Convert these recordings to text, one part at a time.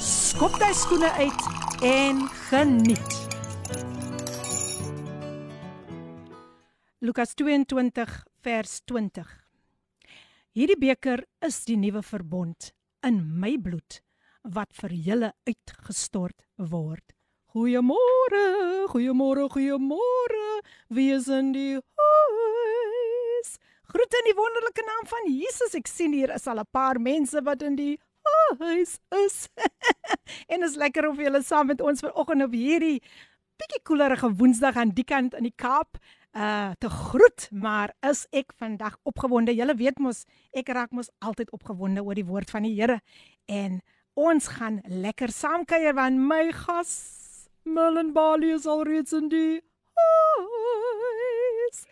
skop jy skoene uit en geniet. Lukas 22 vers 20. Hierdie beker is die nuwe verbond in my bloed wat vir julle uitgestort word. Goeiemôre, goeiemôre, goeiemôre. Wie is in die huis? Groete in die wonderlike naam van Jesus. Ek sien hier is al 'n paar mense wat in die huis is. en is lekker om julle saam met ons vanoggend op hierdie bietjie koelerige Woensdag aan die kant in die Kaap uh te groet, maar is ek vandag opgewonde. Julle weet mos, ek raak mos altyd opgewonde oor die woord van die Here en ons gaan lekker saamkuier want my gas Melon Bali is alreeds in die huis.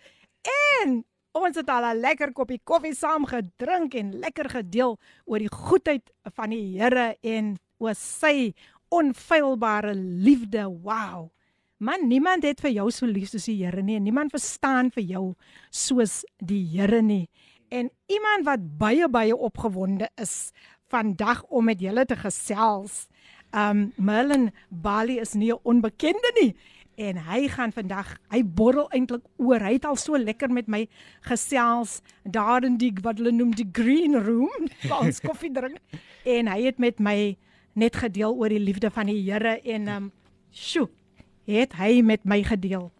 En ons het al 'n lekker koppie koffie saam gedrink en lekker gedeel oor die goedheid van die Here en oor sy onfeilbare liefde. Wow. Man, niemand het vir jou so lief soos die Here nie en niemand verstaan vir jou soos die Here nie. En iemand wat baie baie opgewonde is vandag om met julle te gesels. Um Merlin Bali is nie 'n onbekende nie en hy gaan vandag hy borrel eintlik oor. Hy het al so lekker met my gesels daar in die wat hulle noem die green room, ons koffie drink en hy het met my net gedeel oor die liefde van die Here en um sjo, het hy met my gedeel.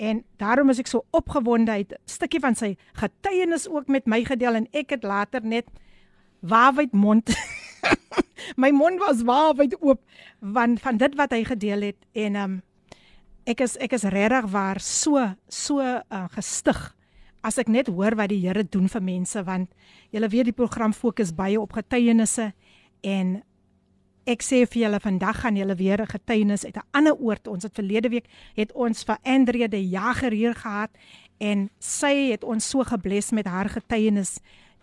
En daarom is ek so opgewonde uit 'n stukkie van sy getuienis ook met my gedeel en ek het later net waawyd mond my mond was waawyd oop van van dit wat hy gedeel het en um ek is ek is regtig waar so so uh, gestig as ek net hoor wat die Here doen vir mense want julle weet die program fokus baie op getuienisse en ek sê vir julle vandag gaan julle weer 'n getuienis uit 'n ander oord. Ons het verlede week het ons vir Andrea die Jager hier gehad en sy het ons so gebless met haar getuienis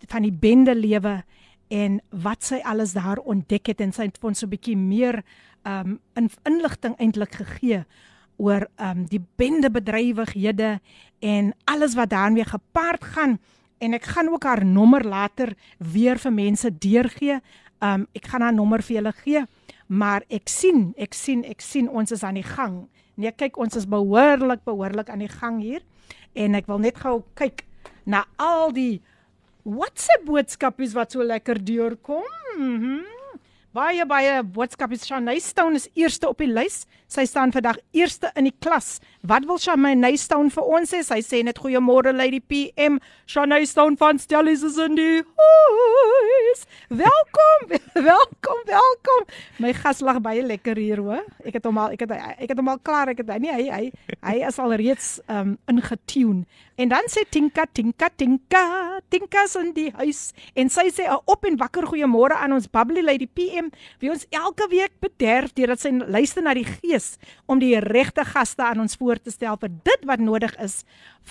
van die bende lewe en wat sy alles daar ontdek het en sy het ons so 'n bietjie meer um in inligting eintlik gegee oor um die bende bedrywighede en alles wat daarmee gepaard gaan en ek gaan ook haar nommer later weer vir mense deurgee. Um ek gaan haar nommer vir julle gee, maar ek sien, ek sien, ek sien ons is aan die gang. Nee, kyk, ons is behoorlik behoorlik aan die gang hier en ek wil net gou kyk na al die WhatsApp boodskapies wat so lekker deurkom. Mhm. Mm baie baie boodskapies. Shanay Stone is eerste op die lys. Sy staan vandag eerste in die klas. Wat wil Shanay Stone vir ons sê? Sy sê net goeiemôre Lady PM. Shanay Stone van Stellies is in die huis. Welkom, welkom, welkom. My gas lag baie lekker hier, hoor. Ek het hom al ek het ek het hom al klaar. Ek het nee, hy hy hy is al reeds um ingetune. En dan sê Tinka, Tinka, Tinka, Tinka's in die huis en sy sê 'n op en wakker goeiemôre aan ons Bubbly Lady PM wie ons elke week bederf deurdat sy luister na die gees om die regte gaste aan ons voor te stel vir dit wat nodig is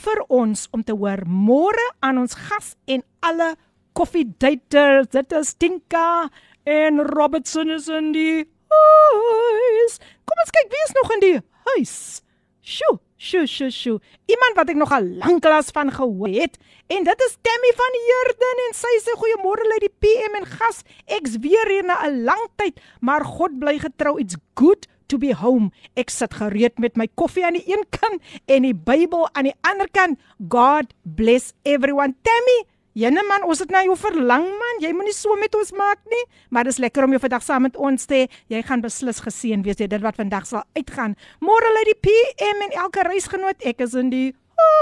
vir ons om te hoor. Môre aan ons gas en alle koffiedaters. Dit is Tinka en Robertson is in die huis. Kom ons kyk wie is nog in die huis. Sjoe. Sjoe, sjoe, sjoe. Iemand wat ek nog al lanklaas van gehoor het en dit is Tammy van Heerden en sy sê goeiemôre lê die PM en gas. Ek's weer hier na 'n lang tyd, maar God bly getrou. It's good to be home. Ek sit gereed met my koffie aan die een kant en die Bybel aan die ander kant. God bless everyone. Tammy, Jene man, ons het na jou verlang man. Jy moenie so met ons maak nie, maar dis lekker om jou vandag saam met ons te hê. Jy gaan beslis geseën wees deur dit wat vandag sal uitgaan. Môre lê die PM en elke reisgenoot, ek is in die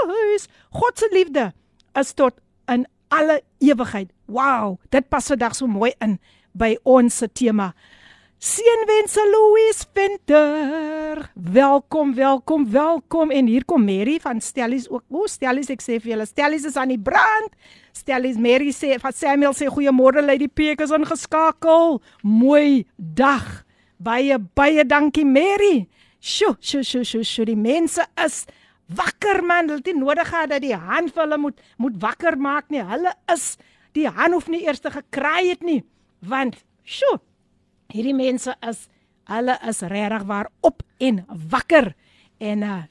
huis. God se liefde is tot in alle ewigheid. Wow, dit pas vandag so mooi in by ons se tema. Seënwense Louis Venter. Welkom, welkom, welkom en hier kom Mary van Stellies ook. O, Stellies, ek sê vir julle, Stellies is aan die brand. Stellies Mary sê van Samuel sê goeiemôre Lady Peek is ingeskakel. Mooi dag. Baie baie dankie Mary. Sjoe, sjoe, sjoe, sjoe, sjoe. Die mense is wakker man. Hulle het nie nodig gehad dat die hand vir hulle moet moet wakker maak nie. Hulle is die hand hoef nie eers te gekraai het nie. Want sjoe, hierdie mense is hulle is regtig waar op en wakker. En uh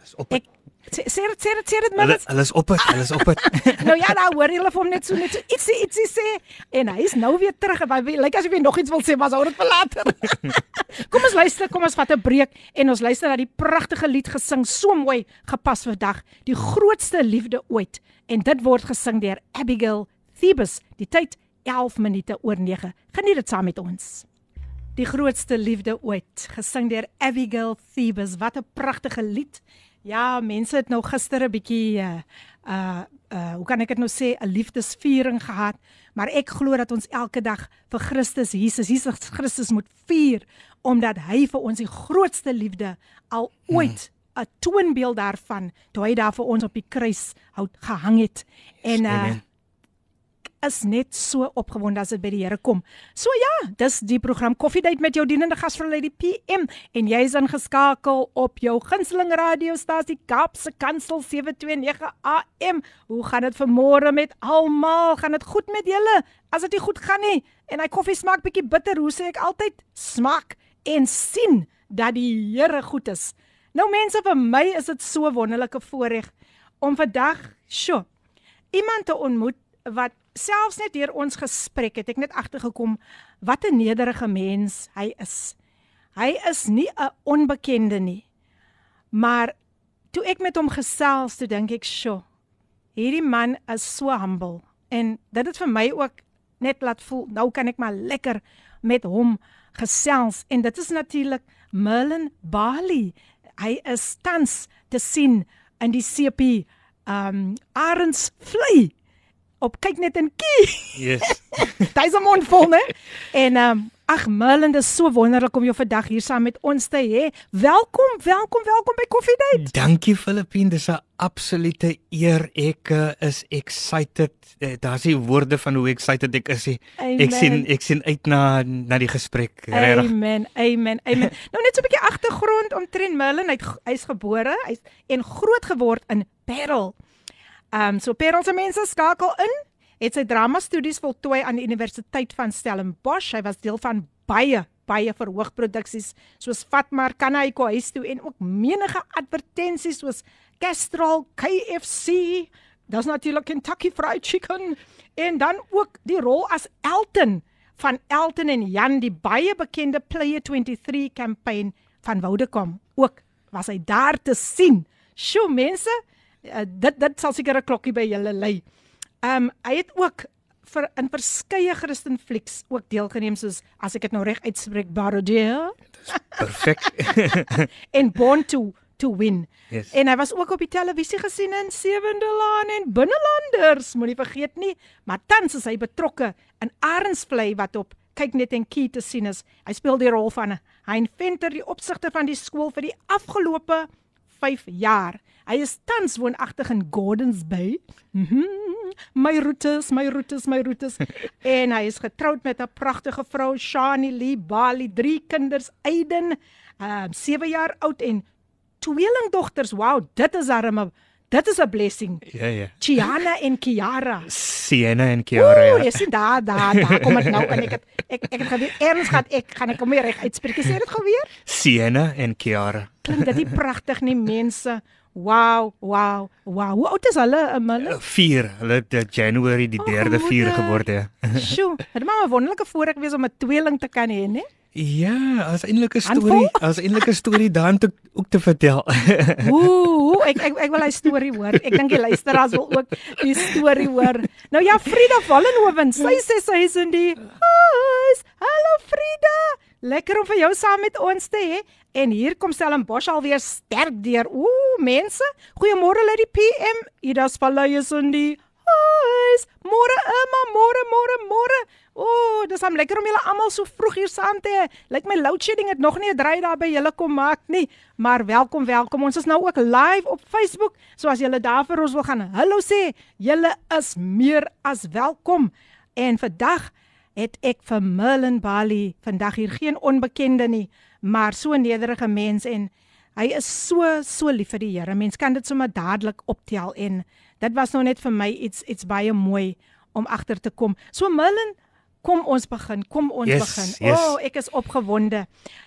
Dis op. ek sê sê sê dit sê dit maar Hulle hulle is op hulle is op nou ja, nou hoor julle vir hom net so net so ietsie ietsie sê en hy is nou weer terug. Hy lyk like asof hy nog iets wil sê, maar hou dit vir later. kom ons luister, kom ons vat 'n breek en ons luister na die pragtige lied gesing so mooi gepas vandag, die grootste liefde ooit. En dit word gesing deur Abigail Thebus. Die tyd 11 minute oor 9. Geniet dit saam met ons. Die grootste liefde ooit, gesing deur Abigail Thebus. Wat 'n pragtige lied. Ja, mense het nou gister 'n bietjie uh uh uh hoe kan ek dit nou sê, 'n liefdesviering gehad, maar ek glo dat ons elke dag vir Christus Jesus, Jesus Christus moet vier omdat hy vir ons die grootste liefde al ooit 'n toonbeeld daarvan toe hy daar vir ons op die kruis hout gehang het. En uh Amen is net so opgewonde as dit by die Here kom. So ja, dis die program Koffiedייט met jou dienende gasvrou Lady PM en jy is ingeskakel op jou gunsteling radiostasie Kaapse Kansel 729 AM. Hoe gaan dit vanmôre met almal? Gaan dit goed met julle? As dit nie goed gaan nie en hy koffie smaak bietjie bitter, hoe sê ek altyd? Smaak en sien dat die Here goed is. Nou mense, vir my is dit so 'n wonderlike voorreg om vandag, sjo, iemand te ontmoet wat selfs net deur ons gesprek het ek net agtergekom wat 'n nederige mens hy is. Hy is nie 'n onbekende nie. Maar toe ek met hom gesels, toe dink ek, "Sjoe, hierdie man is so humble." En dit het vir my ook net laat voel, nou kan ek maar lekker met hom gesels en dit is natuurlik Merlin Bali. Hy is tans te sien in die CP um Arends vlei op kyk net en kie. Yes. Dis 'n mond vol, né? En ehm um, ag Merlin, dis so wonderlik om jou vandag hier saam met ons te hê. Welkom, welkom, welkom by Coffee Date. Dankie Filippine, dis 'n absolute eer. Ek uh, is excited. Uh, Daar's die woorde van hoe excited ek is. Amen. Ek sien ek sien uit na na die gesprek. Regtig. Amen. Amen. Amen. nou net so 'n bietjie agtergrond omtrent Merlin. Hy hy's gebore, hy's en groot geword in Parel. Ehm um, so Parel se mense skakel in. Het sy drama studies voltooi aan die Universiteit van Stellenbosch. Hy was deel van baie baie verhoogproduksies soos Fatmar kan hy kom huis toe en ook menige advertensies soos Castrol, KFC, daar's natuurlik Kentucky Fried Chicken en dan ook die rol as Elton van Elton en Jan die baie bekende Player 23 campaign van Vodacom. Ook was hy daar te sien. Sjoe mense, uh, dit dit sal seker 'n klokkie by julle lê. Ehm um, hy het ook vir in verskeie Christen flieks ook deelgeneem soos as ek dit nou reg uitspreek Barodia Perfek. en Born to to Win. Yes. En hy was ook op die televisie gesien in Sewende Laan en Binnelanders, moenie vergeet nie, maar tans is hy betrokke in Arensvlei wat op kyk net en key te sien is. Hy speel die rol van Hein Venter, die opsigter van die skool vir die afgelope 5 jaar. Hy is tans woonagtig in Gordons Bay. Mhm. My roetes, my roetes, my roetes. en hy is getroud met 'n pragtige vrou, Shani Lee Bali, drie kinders, Aiden, uh 7 jaar oud en tweelingdogters. Wow, dit is arme. Dit is 'n blessing. Ja ja. Chiana en Kiara. Sienna en Kiara. Ooh, Ja. jy sien daar, daar, daar kom dit nou en ek het ek ek het geweet erns gaan ek gaan ek hom weer reg uitspreek. Sê dit gou weer? Sienna en Kiara. Klink dit nie pragtig nie mense? Wow, wow, wow. Hoe oud is hulle? Um, hulle? 4. Hulle het eh, January die Ag, 3de 4 moeder. geword ja. Sjoe, dit maar 'n wonderlike voorreg wees om 'n tweeling te kan hê, né? Ja, as eintlik 'n storie, as eintlik 'n storie daan te ook te vertel. Ooh, ek ek ek wil hy storie hoor. Ek dink die luisteraars wil ook die storie hoor. Nou ja, Frida Wallenhoven, sy sê sy is in die huis. Hallo Frida. Lekker om vir jou saam met ons te hê. En hier kom Stellenbosch alweer sterk deur. Ooh, mense. Goeiemôre Lady PM. Ida's Vallei is in die huis. Môre Emma, môre, môre, môre. Ooh, dis hom lekker om julle almal so vroeg hier saam te hê. Lyk my load shedding het nog nie 'n draai daar by julle kom maak nie. Maar welkom, welkom. Ons is nou ook live op Facebook. So as julle daar vir ons wil gaan hallo sê, julle is meer as welkom. En vandag het ek vir Merlin Bali vandag hier geen onbekende nie, maar so nederige mens en hy is so so lief vir die Here. Mens kan dit sommer dadelik optel en dit was nou net vir my iets iets baie mooi om agter te kom. So Merlin, kom ons begin. Kom ons yes, begin. Yes. O, oh, ek is opgewonde.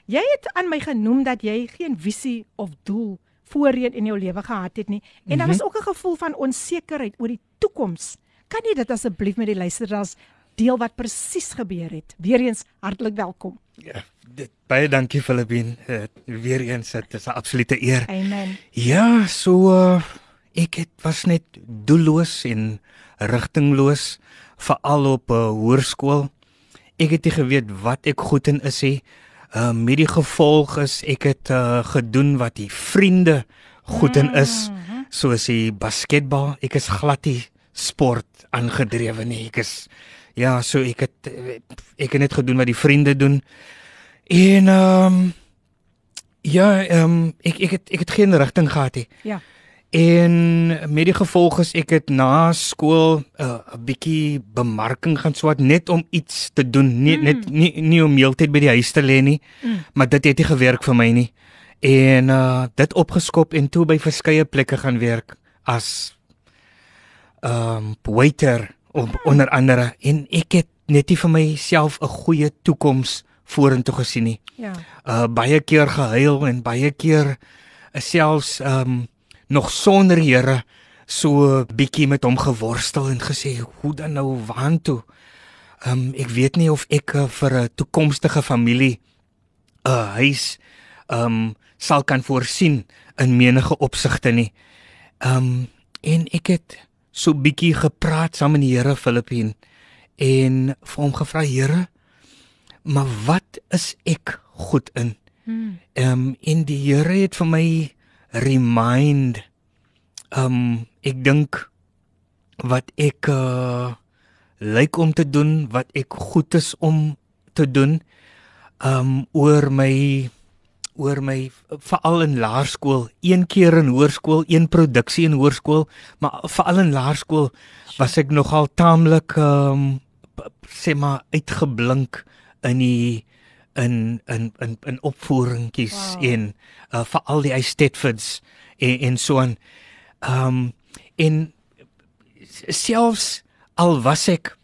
Jy het aan my genoem dat jy geen visie of doel voorheen in jou lewe gehad het nie en mm -hmm. daar was mhm. ook 'n gevoel van onsekerheid oor die toekoms. Kan jy dit asseblief met die luisteraars deel wat presies gebeur het? Weereens hartlik welkom. Ja, dit, baie dankie Filippin. Uh, Weereens dit is 'n absolute eer. Amen. Ja, so uh, ek het was net doelloos en rigtingloos veral op 'n uh, hoërskool. Ek het nie geweet wat ek goed in is nie. Uh met die gevolg is ek het uh, gedoen wat die vriende goed in is, mhm. soos die basketbal. Ek is glad nie sport aangedrewe nie. Ek is ja, so ek het ek het net gedoen wat die vriende doen. En ehm um, ja, ehm um, ek ek het ek het geen rigting gehad nie. Ja. En met die gevolg is ek het na skool 'n uh, bietjie bemarking gaan swat net om iets te doen, nie mm. net nie nie om heeltyd by die huis te lê nie. Mm. Maar dit het nie gewerk vir my nie. En uh dit opgeskop en toe by verskeie plekke gaan werk as um waiter op onder andere en ek het net nie vir myself 'n goeie toekoms vorentoe gesien nie. Ja. Uh baie keer gehuil en baie keer uh, selfs um nog sonder Here so bietjie met hom geworstel en gesê hoe dan nou waantoe. Ehm um, ek weet nie of ek uh, vir 'n toekomstige familie 'n uh, huis ehm um, sal kan voorsien in menige opsigte nie. Ehm um, en ek het so bietjie gepraat saam met die Here Filippien en vir hom gevra Here, maar wat is ek goed in? Hmm. Ehm um, en die Here het vir my remind um ek dink wat ek uh, lyk om te doen wat ek goed is om te doen um oor my oor my veral in laerskool een keer in hoërskool een produksie in hoërskool maar veral in laerskool was ek nogal taamlik um sê maar uitgeblink in die in in in in opvoeringkies wow. en uh, veral die Eisteddfords en en so aan. Ehm um, en selfs al was ek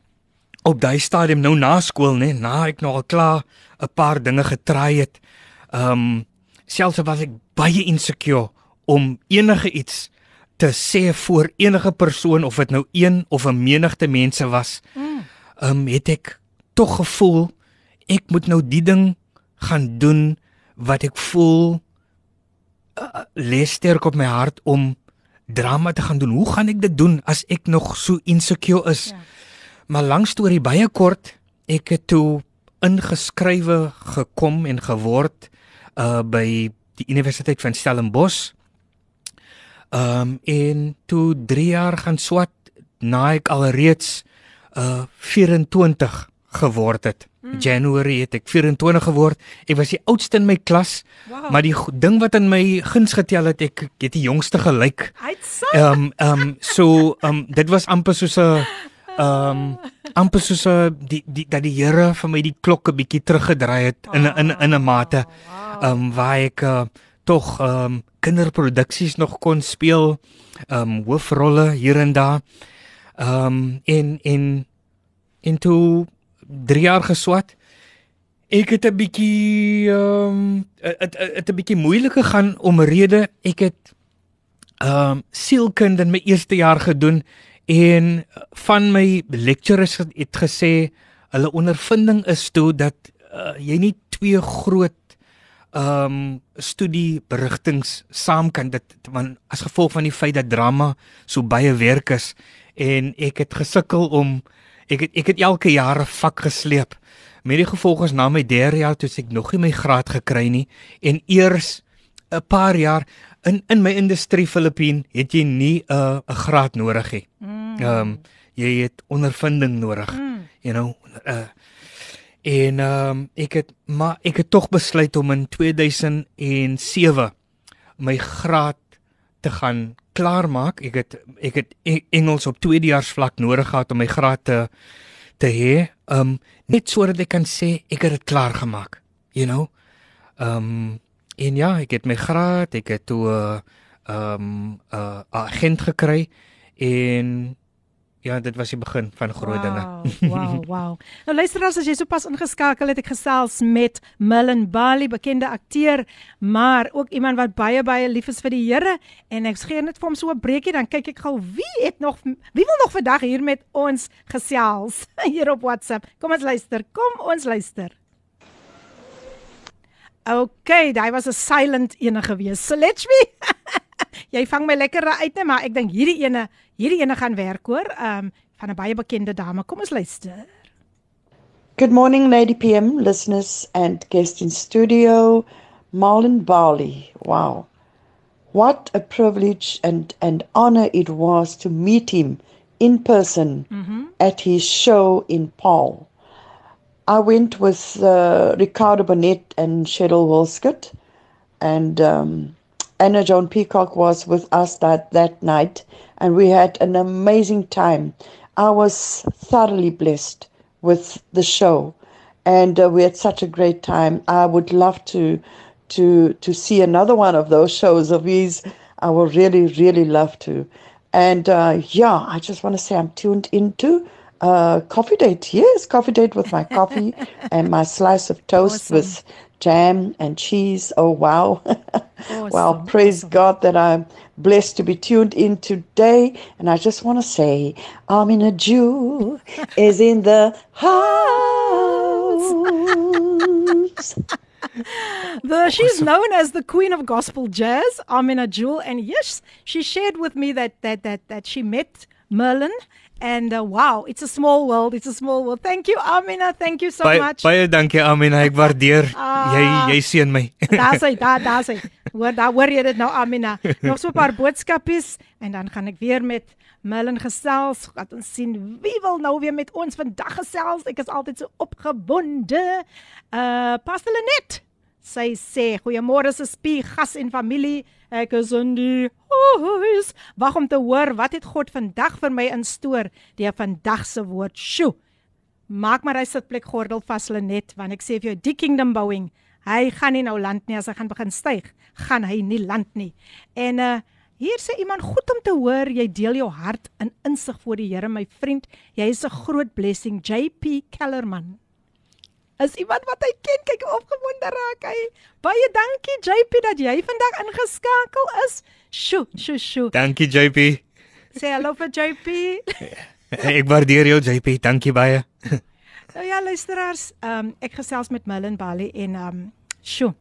op daai stadium nou na skool nê, na ek nog al klaar 'n paar dinge getraai het. Ehm um, selfs was ek baie insecure om enige iets te sê voor enige persoon of dit nou een of 'n menigte mense was. Mm. Ehm um, het ek tog gevoel ek moet nou die ding gaan doen wat ek voel uh, lê sterk op my hart om drama te gaan doen. Hoe gaan ek dit doen as ek nog so insecure is? Ja. Maar lank storie baie kort, ek het toe ingeskrywe gekom en geword uh by die Universiteit van Stellenbosch. Ehm um, en toe 3 jaar gaan swat na ek alreeds uh 24 geword het. Mm. January het ek 24 geword. Ek was die oudste in my klas. Wow. Maar die ding wat in my guns getel het, ek het die jongste gelyk. Ehm ehm so ehm um, dit was amper soos 'n ehm um, amper soos 'n die die dat die Here vir my die klokke bietjie teruggedraai het in in in 'n mate. Ehm um, waar ek uh, tog ehm um, kinderproduksies nog kon speel. Ehm um, hoofrolle hier en daar. Ehm um, en en en toe 3 jaar geswat. Ek het 'n bietjie ehm dit het 'n bietjie moeilik gegaan omrede ek het ehm um, sielkunde in my eerste jaar gedoen en van my lecturers het gesê hulle ondervinding is toe dat uh, jy nie twee groot ehm um, studie berigtings saam kan dit want as gevolg van die feit dat drama so baie werk is en ek het gesukkel om Ek het ek het elke jaar 'n vak gesleep. Met die gevolg is na my derde jaar toe ek nog nie my graad gekry nie en eers 'n paar jaar in in my industrie Filippien het jy nie 'n uh, 'n graad nodig nie. Mm. Ehm um, jy het ondervinding nodig. Mm. You know, uh en ehm um, ek het maar ek het tog besluit om in 2007 my graad te gaan klaar maak. Ek het ek het Engels op tweedejaars vlak nodig gehad om my graad te te hê, um net sodat ek kan sê ek het dit klaar gemaak. You know? Um en ja, ek het my graad, ek het toe 'n um 'n uh, agent gekry en ja, dit was die begin van groot dinge. Wow, wow, wow. nou luister as jy sopas ingeskakel het, ek gesels met Millen Bali, bekende akteur, maar ook iemand wat baie baie lief is vir die Here en ek gee net vir hom so 'n breekie dan kyk ek gou wie het nog wie wil nog vandag hier met ons gesels hier op WhatsApp. Kom ons luister. Kom ons luister. Okay, daai was 'n silent ene gewees. So let's me. Jy vang my lekker uit net, maar ek dink hierdie ene, hierdie ene gaan werk hoor. Ehm um, van 'n baie bekende dame. Kom ons luister. Good morning, Lady PM listeners and guests in studio. Marlon Barley. Wow. What a privilege and, and honor it was to meet him in person mm-hmm. at his show in Paul. I went with uh, Ricardo Bonet and Cheryl Wolskett, and um, Anna Joan Peacock was with us that, that night, and we had an amazing time. I was thoroughly blessed with the show, and uh, we had such a great time. I would love to to to see another one of those shows of his. I would really, really love to. And uh, yeah, I just want to say I'm tuned into uh, coffee date. Yes, coffee date with my coffee and my slice of toast awesome. with jam and cheese. Oh, wow. awesome. Well, praise awesome. God that I'm blessed to be tuned in today. And I just want to say, Amina Jew is in the house. the, she's awesome. known as the queen of gospel jazz, Amina Jewel, and yes, she shared with me that that that that she met Merlin And uh, wow, it's a small world. It's a small world. Thank you Amina. Thank you so baie, much. Baie dankie Amina. Ek waardeer. Ah, jy jy seën my. Daar's hy, daar daar's hy. Hoor, daar hoor jy dit nou Amina. Nog so 'n paar boodskapies en dan gaan ek weer met Melin gesels. Laat ons sien wie wil nou weer met ons vandag gesels. Ek is altyd so opgewonde. Uh Pastor Lenet. Sy sê goeiemôre se spie gas en familie. Ek is in die huis. Wag om te hoor wat het God vandag vir my instoor deur vandag se woord. Sjoe. Maak maar hy sitplek gordel vas Lenet want ek sê vir jou die kingdom bouing, hy gaan nie nou land nie as hy gaan begin styg, gaan hy nie land nie. En uh hier sê iemand goed om te hoor jy deel jou hart in insig voor die Here my vriend. Jy is 'n groot blessing JP Kellerman is iemand wat hy ken. Kyk hoe opgewonde raak hy. Baie dankie JP dat jy vandag ingeskakel is. Sjoe, sjoe, sjoe. Dankie JP. Sê hallo vir JP. ek waardeer jou JP. Dankie baie. nou ja, luisteraars, um, ek gesels met Millen Bali en um sjoe.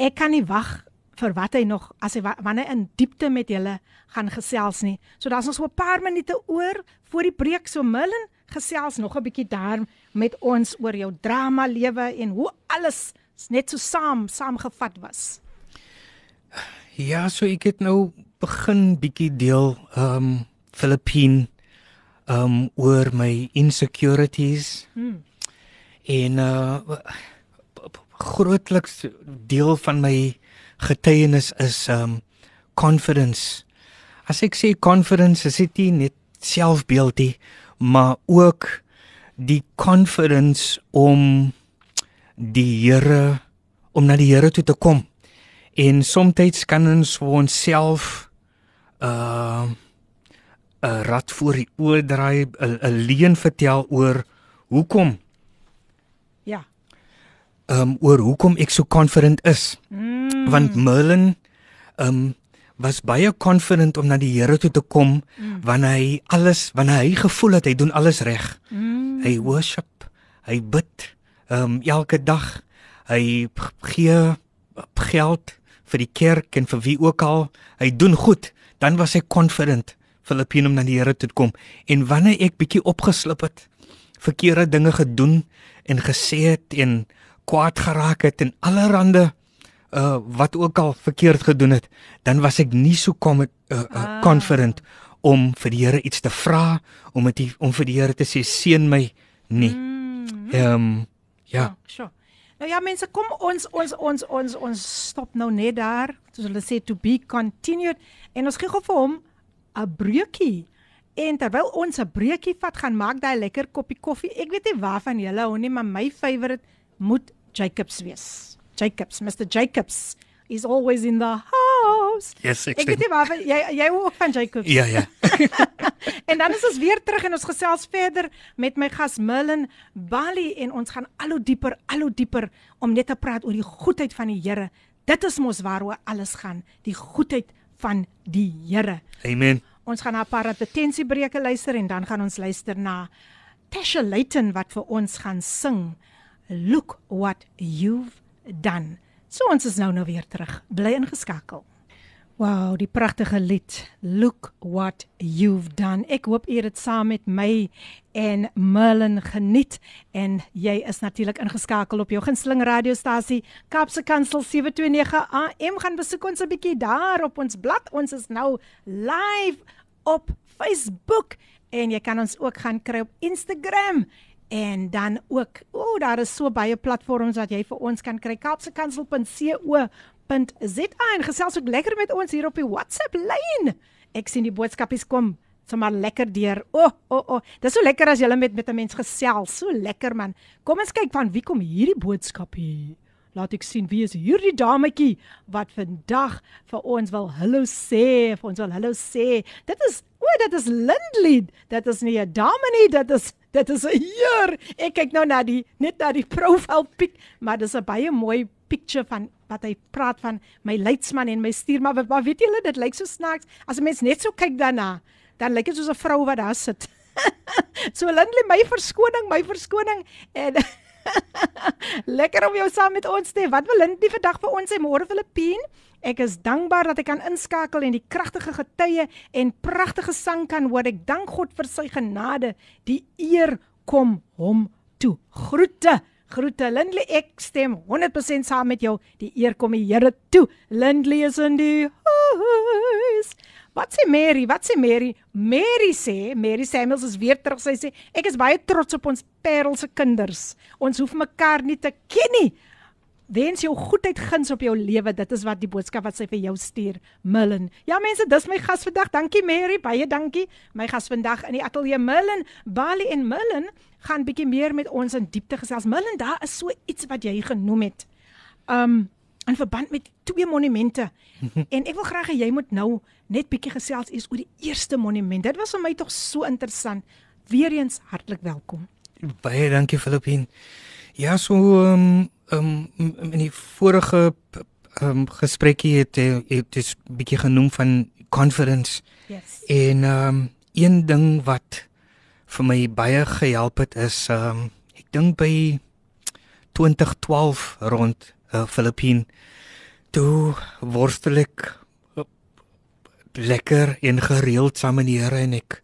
Ek kan nie wag vir wat hy nog as hy wanneer in diepte met julle gaan gesels nie. So daar's nog so 'n paar minute oor voor die breek so Millen gesels nog 'n bietjie daar met ons oor jou drama lewe en hoe alles net so saam saamgevat was. Ja, so ek het nou begin bietjie deel ehm um, Filippine ehm um, oor my insecurities. Hmm. En uh grootliks deel van my getuienis is um confidence. As ek sê confidence, is dit nie net selfbeeld nie, maar ook die confidence om die Here om na die Here toe te kom. En soms kan ons vir onsself uh 'n rat voor die oë draai, 'n leuen vertel oor hoekom Ja. Ehm um, oor hoekom ek so confident is. Mm. Want Merlin ehm um, was baie confident om na die Here toe te kom mm. wanneer hy alles wanneer hy gevoel het hy doen alles reg. Mm. Hy worship, hy bid ehm um, elke dag. Hy gee geld vir die kerk en vir wie ook al. Hy doen goed. Dan was hy confident Filippine om na die Here toe te kom. En wanneer ek bietjie opgeslip het, verkeerde dinge gedoen en gesê het en kwaad geraak het en allerhande uh wat ook al verkeerd gedoen het, dan was ek nie so kom uh, uh ah. confident om vir die Here iets te vra, om dit om vir die Here te sê seën my nie. Mm. Ehm um, ja. Sure. Oh, nou ja mense, kom ons ons ons ons ons stop nou net daar. Soos hulle sê to be continued en ons gee gou vir hom 'n breekie. En terwyl ons 'n breekie vat, gaan maak daai lekker koppie koffie. Ek weet nie waarvan julle hou nie, maar my favourite moet Jacobs wees. Jacobs, Mr Jacobs is always in the house. Yes, ek Ek weet nie waarvan jy jy hou ook van Jacobs. Ja, ja. En dan is ons weer terug en ons gesels verder met my gas Millen Bali en ons gaan al hoe dieper, al hoe dieper om net te praat oor die goedheid van die Here. Dit is mos waaroor alles gaan, die goedheid van die Here. Amen. Ons gaan na 'n paar advertensiebreuke luister en dan gaan ons luister na Tasha Layton wat vir ons gaan sing Look what you've done. So ons is nou nou weer terug. Bly ingeskakel. Wow, die pragtige lied Look what you've done. Ek hoop u het dit saam met my en Merlin geniet en jy is natuurlik ingeskakel op jou gunsteling radiostasie Kapse Kansel 729 AM gaan besoek ons 'n bietjie daar op ons blad. Ons is nou live op Facebook en jy kan ons ook gaan kry op Instagram en dan ook o, oh, daar is so baie platforms wat jy vir ons kan kry. kapsekansel.co.za en gesels ook lekker met ons hier op die WhatsApp lyn. Ek sien die boodskapies kom sommer lekker deur. O, oh, o, oh, o. Oh. Dis so lekker as jy met met 'n mens gesels. So lekker man. Kom ons kyk van wie kom hierdie boodskap hier. Laat ek sien wie is hierdie dametjie wat vandag vir ons wil hallo sê, vir ons wil hallo sê. Dit is o, dit is Lindley. Dit is nie 'n dame nie, dit is dit is 'n heer. Ek kyk nou na die net na die profiel pic, maar dis 'n baie mooi picture van wat hy praat van my leidsman en my stuur, maar, maar weet julle dit lyk so snaaks as 'n mens net so kyk daarna, dan lyk dit soos 'n vrou wat daar sit. so Lindley, my verskoning, my verskoning en Lekker om jou saam met ons te hê. Wat wil Lindie vandag vir ons sê môre Filippien? Ek is dankbaar dat ek kan inskakel en die kragtige getuie en pragtige sang kan hoor. Ek dank God vir sy genade. Die eer kom hom toe. Groete. Groete Lindley, ek stem 100% saam met jou. Die eer kom die Here toe. Lindley is in die huis. Wat sê Mary? Wat sê Mary? Mary sê, Mary Samuels is weer terug. Sy sê ek is baie trots op ons Parel se kinders. Ons hoef mekaar nie te ken nie. Wens jou goedheid guns op jou lewe. Dit is wat die boodskap wat sy vir jou stuur, Millen. Ja mense, dis my gas vandag. Dankie Mary, baie dankie. My gas vandag in die ateljee Millen, Bali en Millen gaan bietjie meer met ons in diepte gesels. Millen, daar is so iets wat jy genoem het. Um in verband met twee monumente. en ek wil graag hê jy moet nou net bietjie gesels eens oor die eerste monument. Dit was vir my tog so interessant. Weereens hartlik welkom. Baie dankie Filippin. Ja, so ehm um, um, in die vorige ehm um, gesprekkie het jy het dis bietjie genoem van conference Yes. en ehm um, een ding wat vir my baie gehelp het is ehm um, ek dink by 2012 rond uh, Filippin toe worstel ek uh, lekker en gereeld saam met die Here en ek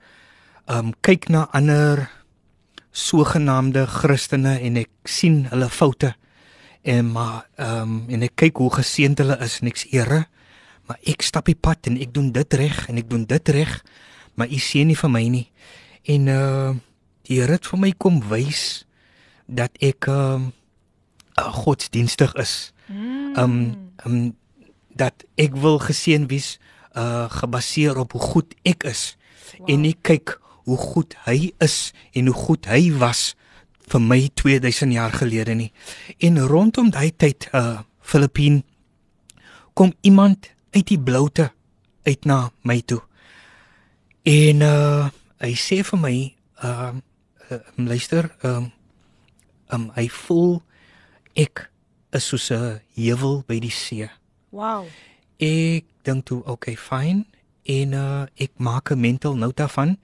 um, kyk na ander sogenaamde Christene en ek sien hulle foute en maar ehm um, en ek kyk hoe geseënd hulle is en ek sê Here maar ek stap die pad en ek doen dit reg en ek doen dit reg maar u sien nie vir my nie. En uh die Here het vir my kom wys dat ek ehm um, godsdienstig is ehm um, um, dat ek wil geseën wees uh gebaseer op hoe goed ek is wow. en ek kyk hoe goed hy is en hoe goed hy was vir my 2000 jaar gelede nie. En rondom daai tyd uh Filippin kom iemand uit die bloute uit na my toe. En uh hy sê vir my uh, uh luister um um hy voel ek is soos 'n heuwel by die see. Wow. Ek dink toe, okay, fyn. En uh ek maak 'n mental note daarvan.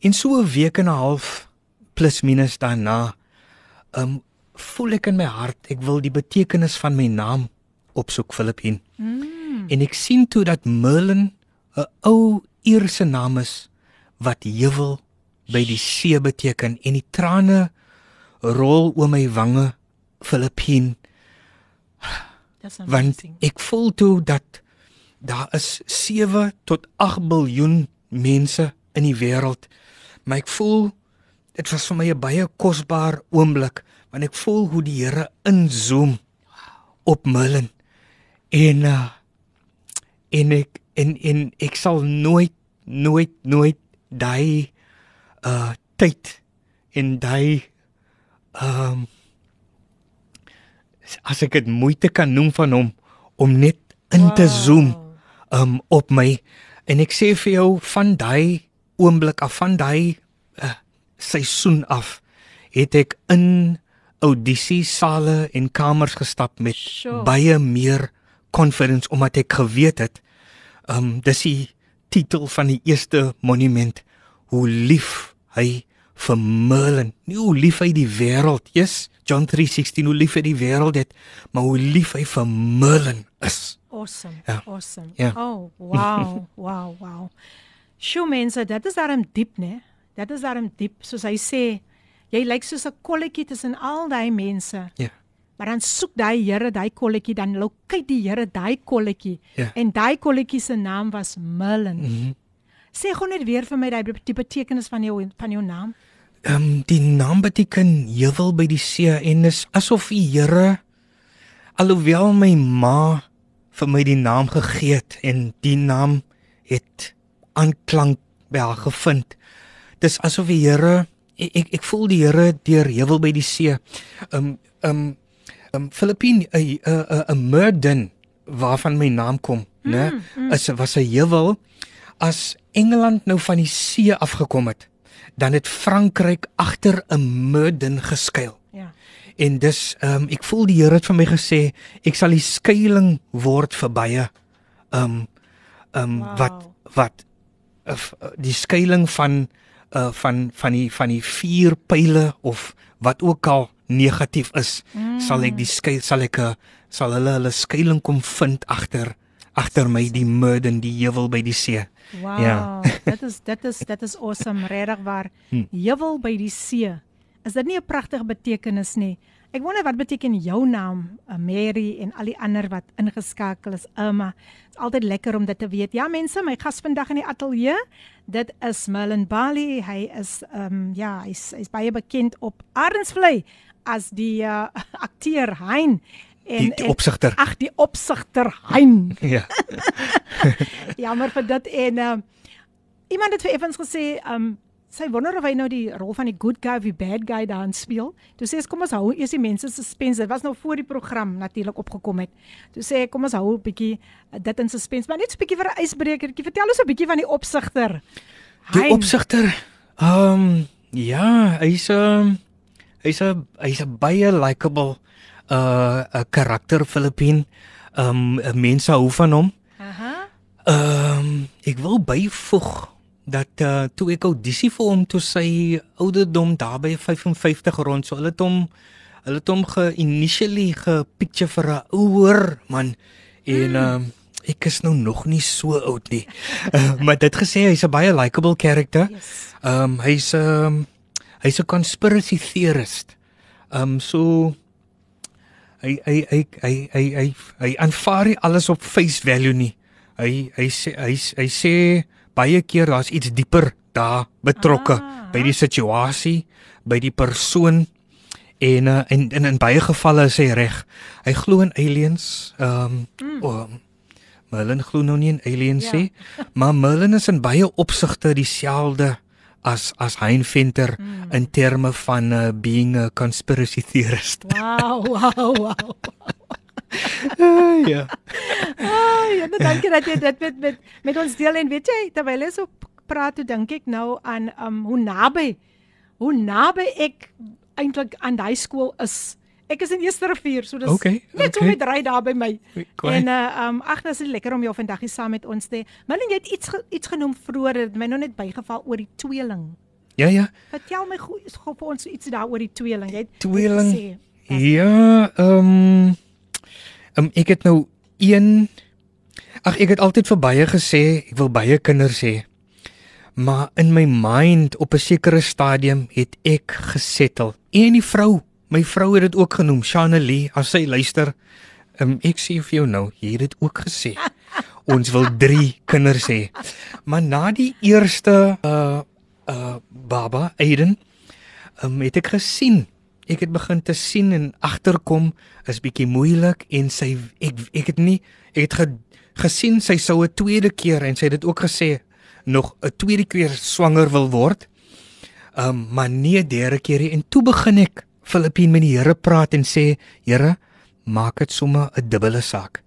En so 'n week en 'n half plus minus daarna, um voel ek in my hart ek wil die betekenis van my naam opsoek Filippin. Mm. En ek sien toe dat Merlin 'n ou Ierse naam is wat heuwel by die see beteken en die trane rol oor my wange Filippin Dis want ek voel toe dat daar is 7 tot 8 miljard mense in die wêreld maar ek voel dit was vir my 'n baie kosbaar oomblik want ek voel hoe die Here inzoom op Merlin. En uh, en ek en en ek sal nooit nooit nooit daai uh tyd en daai ehm um, as ek dit moeite kan noem van hom om net in te zoom um op my en ek sê vir jou van daai oomblik af van daai uh, seisoen af het ek in audisiesale en kamers gestap met Sjoe. baie meer confidence omdat ek geweet het um dis die titel van die eerste monument hoe lief hy vir Merlin nie hoe lief hy die wêreld is John 3:16 hoe lief hy die wêreld het maar hoe lief hy vir Merlin is Awesome. Ja. Awesome. Ja. Oh, wow. wow, wow. Sjoe mense, dit is daarom diep, né? Dit is daarom diep, soos hy sê. Jy lyk soos 'n kolletjie tussen al daai mense. ja Maar dan soek daai Here daai kolletjie, dan lokyt die Here daai kolletjie. Ja. En daai kolletjie se naam was Merlin. Mm mhm -hmm. Sê gou net weer vir my daai die betekenis van jou van jou naam. Ehm um, die naam beteken heuwel by die see en dis asof die Here alhoewel my ma vir my die naam gegee het en die naam het aanklank by haar gevind. Dis asof die Here ek ek, ek voel die Here deur heuwel by die see. Ehm um, ehm um, um, Filippine 'n 'n 'n Murden waarvan my naam kom, mm, né? Is was 'n heuwel as Engeland nou van die see afgekom het, dan het Frankryk agter 'n Murden geskuil. Ja. En dis ehm um, ek voel die Here het vir my gesê ek sal die skuilings word vir baie ehm um, ehm um, Wow. wat wat uh, die skuilings van uh van van die van die vier pile of wat ook al negatief is mm. sal ek die skuil sal ek 'n sal hulle hulle skuilings kom vind agter agter my die Murden die heuwel by die see. Wow. Ja. dit is dit is dit is awesome, regtig waar. Hm. Heuwel by die see. Is dit nie 'n pragtige betekenis nie? Ek wonder wat beteken jou naam, uh, Mary en al die ander wat ingeskakel is, Irma. Dit's altyd lekker om dit te weet. Ja mense, my gas vandag in die ateljee, dit is Merlin Bali. Hy is ehm um, ja, hy's hy's baie bekend op Arensvlei as die uh, akteur Hein en Die, die opsigter. ag die opsigter Hein. Ja. Jammer vir dit en ehm iemand het vir Evans gesê um sy wonder of hy nou die rol van die good guy of die bad guy daarin speel. Toe sê sy kom ons hou eers die mense suspense. Dit was nou voor die program natuurlik opgekom het. Toe sê ek kom ons hou 'n bietjie uh, dit in suspense, maar net so 'n bietjie vir 'n ysbrekertjie. Vertel ons 'n bietjie van die opsigter. Die opsigter. Ehm um, ja, hy's 'n um, hy's 'n hy's 'n baie likable uh 'n karakter Filippin. Ehm um, mense hou van hom. Aha. Ehm um, ek wil byvoeg dat uh toe ek audisie vir hom toe sy ouderdom daar by 55 rond so hulle het hom hulle het hom ge-initially gepicture vir 'n ouer man en ehm um, ek is nou nog nie so oud nie. Uh, maar dit gesê hy's 'n baie likable character. Yes. Ehm um, hy's 'n um, hy's 'n conspiracy theorist. Ehm um, so hy hy hy hy hy hy hy aanvaar nie alles op face value nie. Hy hy sê hy hy sê baie keer daar's iets dieper daar betrokke Ah. by die situasie, by die persoon en uh, en, en in baie gevalle is hy reg. Hy glo in aliens. Ehm um, mm. oh, Merlin glo nou nie in aliens Ja. nie, maar Merlin is in baie opsigte dieselfde as as Hein Venter mm. in terme van uh, being a conspiracy theorist. Wow, wow, wow. uh, ja. Ah, ja, dankie dat jy dit met met met ons deel en weet jy terwyl jy so praat, toe dink ek nou aan um hoe naby hoe naby ek eintlik aan daai skool is. Ek is in Eerste Rivier, so dis Okay, net so okay. met ry daar by my. Kwaai. En uh um ag, dis lekker om jou vandag hier saam met ons te hê. Malin, jy het iets ge, iets genoem vroeër, dit my nou net bygeval oor die tweeling. Ja ja. Vertel my gou gou vir ons iets daaroor die tweeling. Jy het Tweeling. gesê, Ja, ehm um, um, ek het nou een Ag ek het altyd vir baie gesê ek wil baie kinders hê. Maar in my mind op 'n sekere stadium het ek gesettel. En die vrou, my vrou het dit ook genoem, Shanelie, as sy luister. Um, ek sê vir jou nou, jy het dit ook gesê. Ons wil 3 kinders hê. Maar na die eerste uh uh baba Aiden, um, het ek gesien ek het begin te sien en agterkom is bietjie moeilik en sy ek ek het nie ek het ge, gesien sy sou 'n tweede keer en sy het dit ook gesê nog 'n tweede keer swanger wil word. Ehm um, maar nie 'n derde keer nie en toe begin ek Filippien met die Here praat en sê Here, maak dit sommer 'n dubbele saak.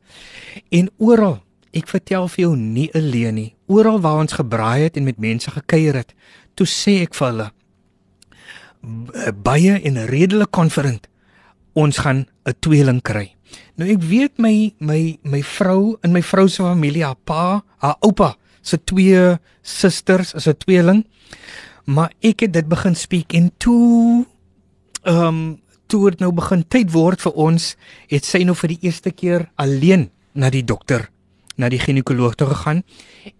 En oral, ek vertel vir jou nie alleen nie. Oral waar ons gebraai het en met mense gekuier het, toe sê ek vir hulle baie en redelik konfident ons gaan 'n tweeling kry. Nou ek weet my my my vrou in my vrou se familie, haar pa, haar oupa se twee susters is 'n tweeling. Maar ek het dit begin speak en toe ehm um, toe dit nou begin tyd word vir ons, het sy nou vir die eerste keer alleen na die dokter, na die ginekoloog toe gegaan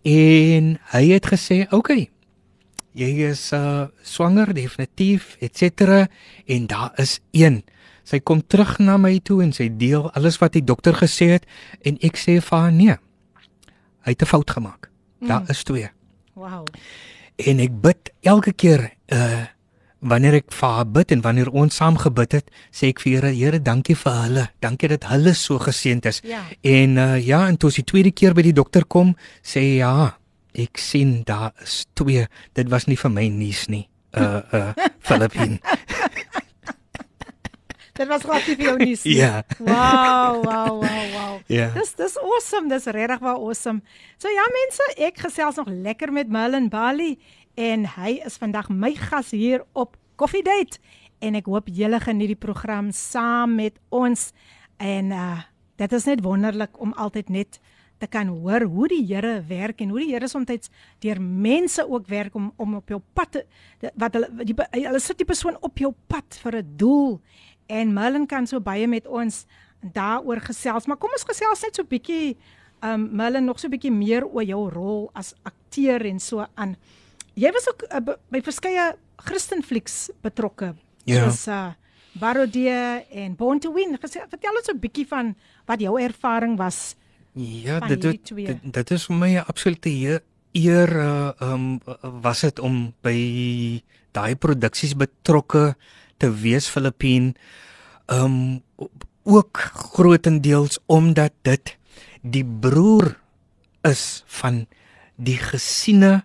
en hy het gesê, "Oké, okay, jy is uh swanger definitief, etc." en daar is een Sy kom terug na my toe en sy deel alles wat die dokter gesê het en ek sê vir haar nee. Hy het 'n fout gemaak. Mm. Daar is twee. Wow. En ek bid elke keer uh wanneer ek vir haar bid en wanneer ons saam gebid het, sê ek vir Here, Here, dankie vir hulle. Dankie dat hulle so geseënd is. Ja. En uh ja, en toe sy tweede keer by die dokter kom, sê ja, ek sien daar is twee. Dit was nie vir my nuus nie. Uh uh Filippin. Dit was glad nie vir jou nuus nie. Ja. Wow, wow, wow, wow. Ja. Dis dis awesome, dis regtig waar awesome. So ja mense, ek gesels nog lekker met Merlin Bali en hy is vandag my gas hier op Coffee Date en ek hoop julle geniet die program saam met ons en uh dit is net wonderlik om altyd net te kan hoor hoe die Here werk en hoe die Here soms deur mense ook werk om om op jou pad te, wat hulle die, hulle sit die persoon op jou pad vir 'n doel en Merlin kan so baie met ons daaroor gesels. Maar kom ons gesels net so bietjie um Merlin nog so bietjie meer oor jou rol as akteur en so aan. Jy was ook uh, by verskeie Christen flieks betrokke. Ja. Dis uh Barodie en Born to Win. Gesê, vertel ons 'n bietjie van wat jou ervaring was. Ja, dit dit, dit dit is vir my 'n absolute eer eer uh, um was dit om by daai produksies betrokke te wees Filippien. Um ook grootendeels omdat dit die broer is van die gesiene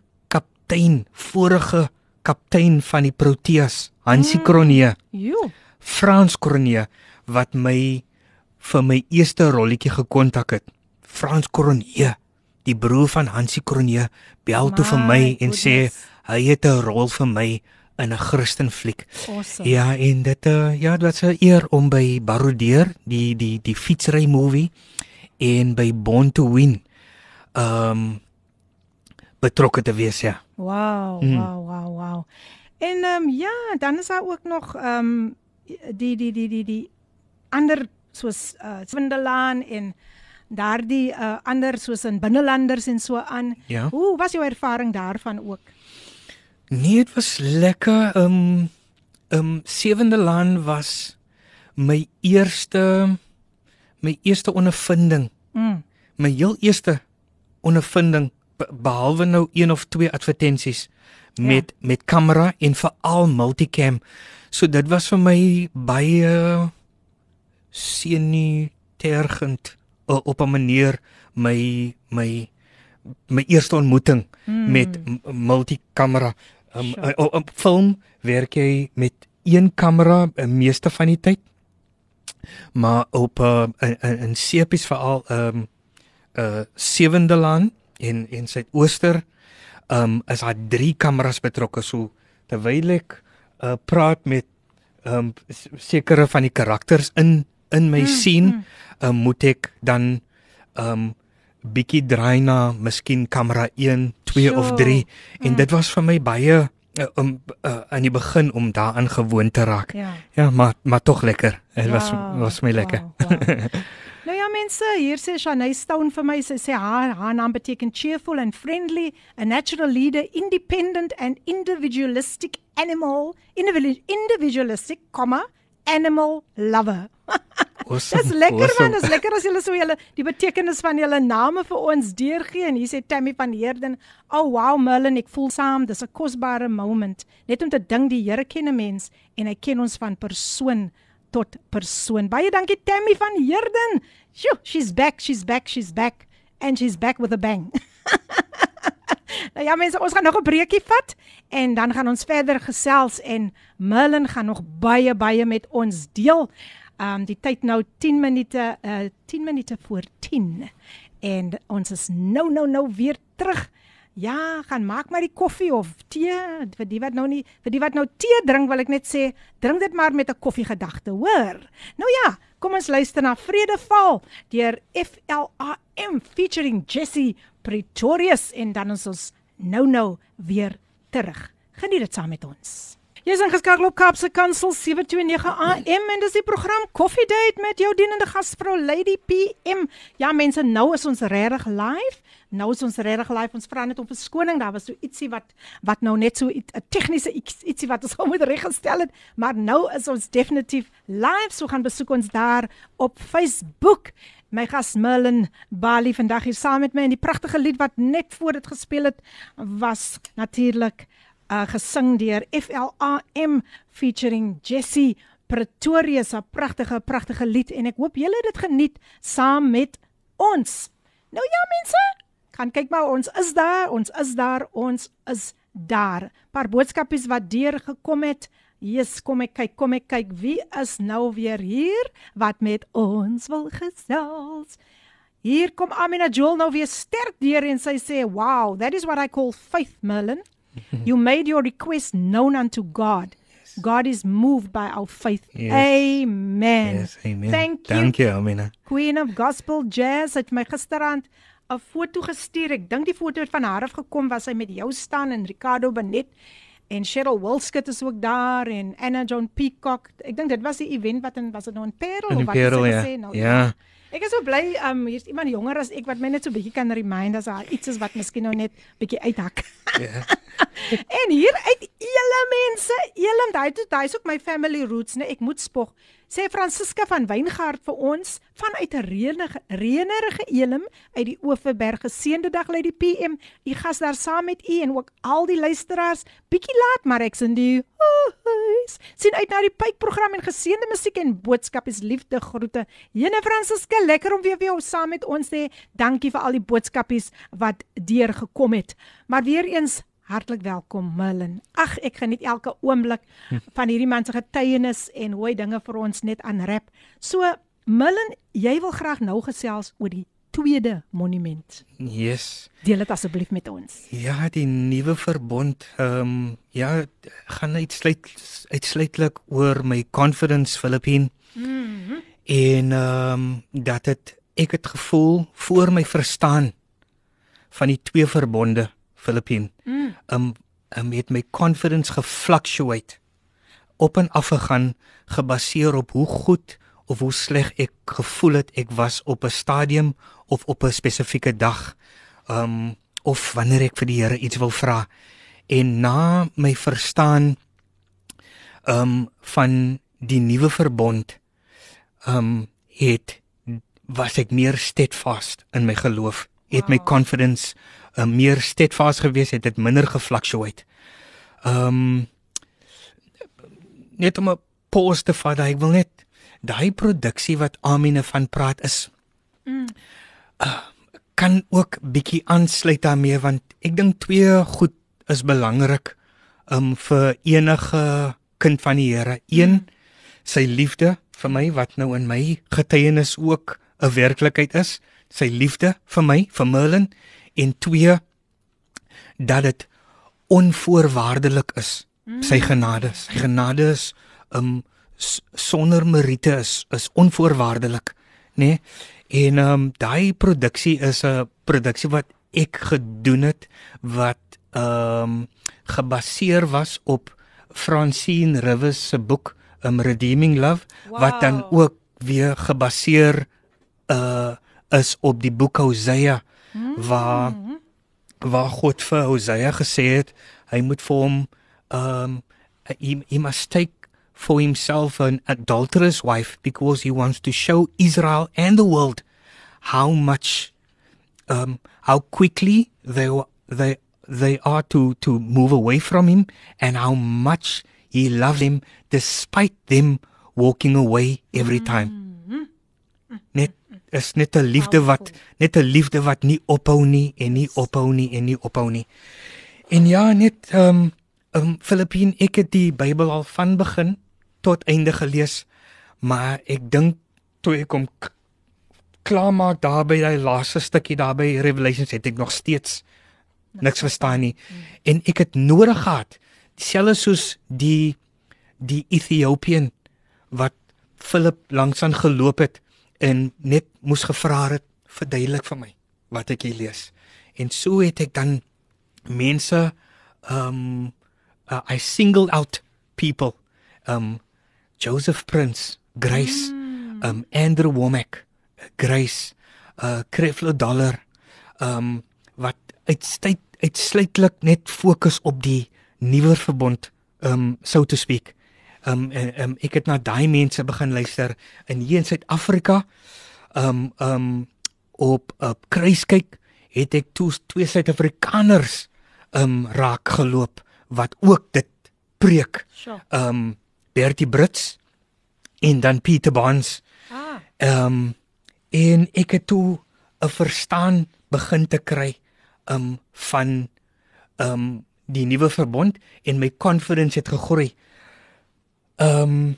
kaptein, vorige kaptein van die Proteas, Hansie Mm. Kronee, Jo. Frans Kronee wat my vir my eerste rolletjie gekontak het. Frans Kronee, die broer van Hansie Kronee, bel toe vir my My en sê goodness. hy het 'n rol vir my in 'n Christen fliek. Awesome. Ja, en dit uh, ja, dit was 'n eer om by Barodeer, die die die fietsry movie en by Born to Win um betrokke te wees, ja. Wow, Mm. wow, wow, wow. En ehm um, ja, dan is daar ook nog ehm um, die die die die die ander soos uh Swindelaan en daardie uh ander soos in binnelanders en so aan. Ja. Hoe was jou ervaring daarvan ook? Nee, dit was lekker. Um um Sewende Land was my eerste my eerste ondervinding, Mm. my heel eerste ondervinding behalwe nou een of twee advertensies met ja. met kamera en veral multicam. So dit was vir my baie senuitergend uh, op 'n manier my my my eerste ontmoeting Mm. met multikamera. Um, Sure. op, op film werk jy met een kamera uh, meeste van die tyd. Maar op uh, in, in, in sepies veral ehm um, uh Sewende Land en en Suidooster um, is daar drie kameras betrokke so terwyl ek uh, praat met um, sekere van die karakters in in my mm, scene mm. um, moet ek dan um, bietjie draai na miskien kamera 1, 2 Sure. of 3 en Mm. dit was vir my baie uh, um, uh, aan die begin om daaraan gewoon te raak. Ja. Ja, maar maar tog lekker. Dit was Wow, was my lekker. wow, wow. nou ja mense, hier sê Shanay Stone vir my, sy sê haar haar naam beteken cheerful and friendly, a natural leader, independent and individualistic animal, individu- individualistic, comma, animal lover. Awesome. Dis lekker awesome. man, dis lekker as julle so julle die betekenis van julle name vir ons deurgee en hier sê Tammy van Heerden, "Oh wow Merlin, ek voel saam, dis 'n kosbare moment net om te dink die Here ken 'n mens en hy ken ons van persoon tot persoon." Baie dankie Tammy van Heerden. Sjoe, she's back, she's back, she's back and she's back with a bang. nou ja mense, ons gaan nog 'n breekie vat en dan gaan ons verder gesels en Merlin gaan nog baie baie met ons deel. Um die tyd nou 10 minute uh 10 minute voor 10 en ons is nou nou nou weer terug. Ja, gaan maak maar die koffie of tee vir die wat nou nie vir die wat nou tee drink wil ek net sê, drink dit maar met 'n koffiegedagte, hoor. Nou ja, kom ons luister na Vredeval deur FLAM featuring Jessie Pretorius en dan ons nou nou weer terug. Geniet dit saam met ons. Jy's ingeskakel op Kaapse Kansel 729 AM en dis die program Coffee Date met jou dienende gasvrou Lady PM. Ja mense, nou is ons regtig live. Nou is ons regtig live. Ons vra net om verskoning. Daar was so ietsie wat wat nou net so 'n tegniese ietsie wat ons gou moet reggestel het, maar nou is ons definitief live. So gaan besoek ons daar op Facebook. My gas Merlin Bali vandag hier saam met my en die pragtige lied wat net voor dit gespeel het was natuurlik uh, gesing deur FLAM featuring Jessie Pretoria se pragtige pragtige lied en ek hoop julle het dit geniet saam met ons. Nou ja mense, kan kyk maar ons is daar, ons is daar, ons is daar. Paar boodskapies wat deur gekom het. Jesus, kom ek kyk, kom ek kyk wie is nou weer hier wat met ons wil gesels. Hier kom Amina Joel nou weer sterk deur en sy sê, "Wow, that is what I call faith, Merlin." you made your request known unto God. Yes. God is moved by our faith. Yes. Amen. Yes, amen. Thank you. Thank you, Amina. Queen of Gospel Jazz het my gisterand 'n foto gestuur. Ek dink die foto het van haar af gekom was sy met jou staan en Ricardo Benet en Cheryl Wilskut is ook daar en Anna John Peacock. Ek dink dit was die event wat in was dit nou in Parel of wat het ja. sy gesê nou? Ja. Ek is so bly um hier's iemand jonger as ek wat my net so bietjie kan remind as daar iets is wat miskien nou net bietjie uithak. Ja. en hier uit julle mense, julle daai toe is ook my family roots, nee, ek moet spog. Sê Francisca van Wyngaard vir ons vanuit 'n reënige reënerige Elim uit die Oeverberg geseënde dag lê die PM. U gas daar saam met u en ook al die luisteraars. Bietjie laat, maar ek's in die huis. sien uit na die pypprogram en geseënde musiek en boodskapies liefde groete. Jene Francisca, lekker om weer weer saam met ons te hê. Dankie vir al die boodskapies wat deurgekom het. Maar weer eens Hartlik welkom Merlin. Ag, ek geniet elke oomblik van hierdie man se getuienis en hoe hy dinge vir ons net aanrap. So Merlin, jy wil graag nou gesels oor die tweede monument. Yes. Deel dit asseblief met ons. Ja, die nuwe verbond ehm um, ja, gaan uitsluit uitsluitlik oor my confidence Filippine. Mhm. Mm en ehm um, dat dit ek het gevoel voor my verstaan van die twee verbonde Filippine. mm. Um um het my confidence gefluctuate op en af gegaan gebaseer op hoe goed of hoe sleg ek gevoel het ek was op 'n stadium of op 'n spesifieke dag. Um of wanneer ek vir die Here iets wil vra. En na my verstaan um van die nuwe verbond um het was ek meer steadfast in my geloof. Het my confidence um, meer steadfast gewees, het dit minder gefluctuate. Um net om 'n pause te vat, ek wil net daai produksie wat Amine van praat is Mm. uh, kan ook bietjie aansluit daarmee want ek dink twee goed is belangrik um vir enige kind van die Here. Een Mm. sy liefde vir my wat nou in my getuienis ook 'n werklikheid is, sy liefde vir my, vir Merlin en twee dat dit onvoorwaardelik is. Sy genade, sy genade is um sonder meriete is is onvoorwaardelik, nê? Nee? En um daai produksie is 'n produksie wat ek gedoen het wat um gebaseer was op Francine Rivers se boek um Redeeming Love wat dan Wow. ook weer gebaseer uh is op die boek Hosea waar waar God vir Hosea gesê het hy moet vir hom um he, he must take for himself an adulterous wife because he wants to show Israel and the world how much um how quickly they they they are to to move away from him and how much he loved him despite them walking away every time. Net is net 'n liefde wat net 'n liefde wat nie ophou nie en nie ophou nie en nie ophou nie. En ja, net ehm um, ehm um, Filippien, ek het die Bybel al van begin tot einde gelees, maar ek dink toe ek kom klaar maak daar by daai laaste stukkie daar by Revelations het ek nog steeds niks verstaan nie. En ek het nodig gehad dieselfde soos die die Ethiopian wat Philip langsaan geloop het en net moes gevra het verduidelik vir my wat ek hier lees. En so het ek dan mense um uh, I singled out people um Joseph Prince, Grace, mm. um Andrew Womack, Grace, uh Creflo Dollar um wat uitsluit uitsluitlik net fokus op die nuwer verbond um so to speak. Um en um, ek het na daai mense begin luister in hier in Suid-Afrika. Um um op op kruiskyk het ek toe twee Suid-Afrikaners um raak geloop wat ook dit preek. Sure. Um Bertie Brits en dan Pieter Barnes. Ah, Um en ek het toe 'n verstaan begin te kry um van um die nuwe verbond en my confidence het gegroei. Um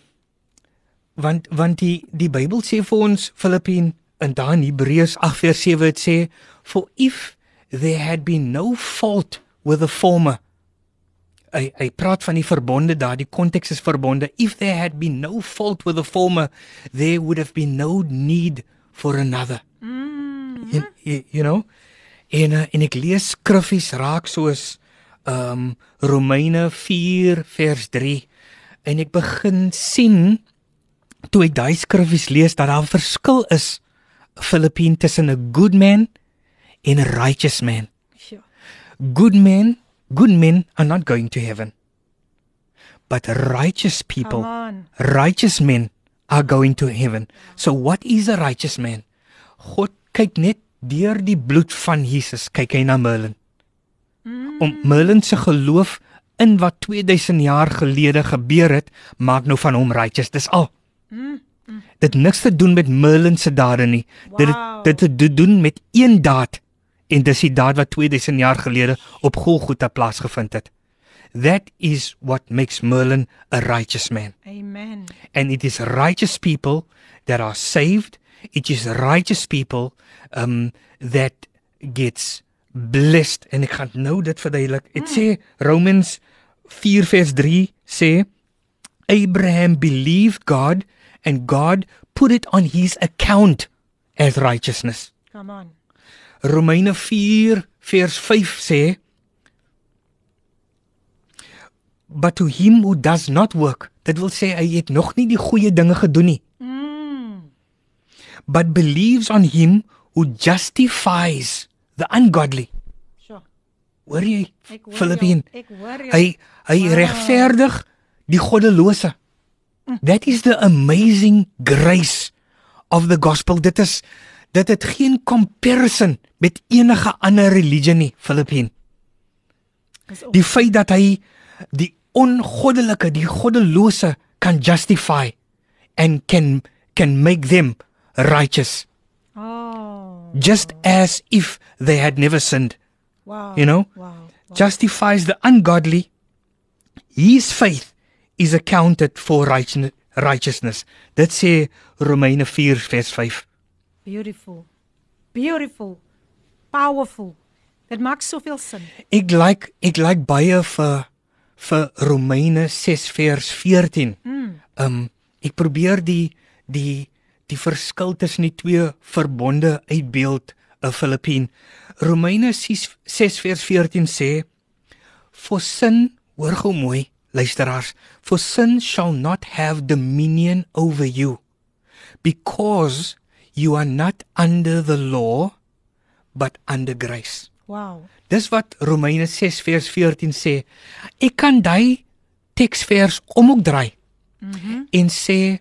want want die die Bybel sê vir ons Filippien in daar in Hebreërs 8:7 dit sê for if there had been no fault with the former hy hy praat van die verbonde daar die konteks is verbonde. If there had been no fault with the former there would have been no need for another. Mm, you, you, you know? En uh, en ek lees skriffies raak soos ehm um, Romeine 4 vers 3 en ek begin sien toe ek daai skriffies lees dat daar 'n verskil is Filippine tussen 'n good man en 'n righteous man sure. good men good men are not going to heaven but righteous people righteous men are going to heaven. So what is a righteous man? God kyk net deur die bloed van Jesus kyk hy na Merlin. Om Merlin se geloof in wat 2000 jaar gelede gebeur het, maak nou van hom righteous. Dis al. Dit niks te doen met Merlin se dade nie. Dit Wow. dit het te doen met een daad en dis die daad wat 2000 jaar gelede op Golgotha plaasgevind het. That is what makes Merlin a righteous man. Amen. and it is righteous people that are saved it is righteous people um that gets blessed. En ek gaan nou dit verduidelik. Dit sê Romans 4 vers 3 sê Abraham believed God and God put it on his account as righteousness. Come on. Romeine 4 vers 5 sê But to him who does not work dit wil sê hy het nog nie die goeie dinge gedoen nie. Mm, but believes on him who justifies the ungodly sure. hoor jy jou, Ek hoor jou. hy hy Wow. regverdig die goddelose that is the amazing grace of the gospel dit is dit het geen comparison met enige ander religie nie op- die feit dat hy die ongoddelike die goddelose kan justify and can can make them righteous. Just as if they had never sinned Wow. you know Wow. wow. justifies the ungodly his faith is accounted for righteous- righteousness dit sê Romeine 4 vers 5 Beautiful. Beautiful. Powerful. Dit maak soveel sin. ek like ek like baie vir vir Romeine 6 vers 14 Mm. um ek probeer die die die verskil tussen die twee verbonde uitbeeld 'n Filippien. Romeine 6 6 vers 14 sê for sin hoor gou mooi luisteraars for sin shall not have dominion over you because you are not under the law but under grace. Wow. Dis wat Romeine 6 vers 14 sê. Ek kan daai teksvers om ook draai. Mhm. Mm en sê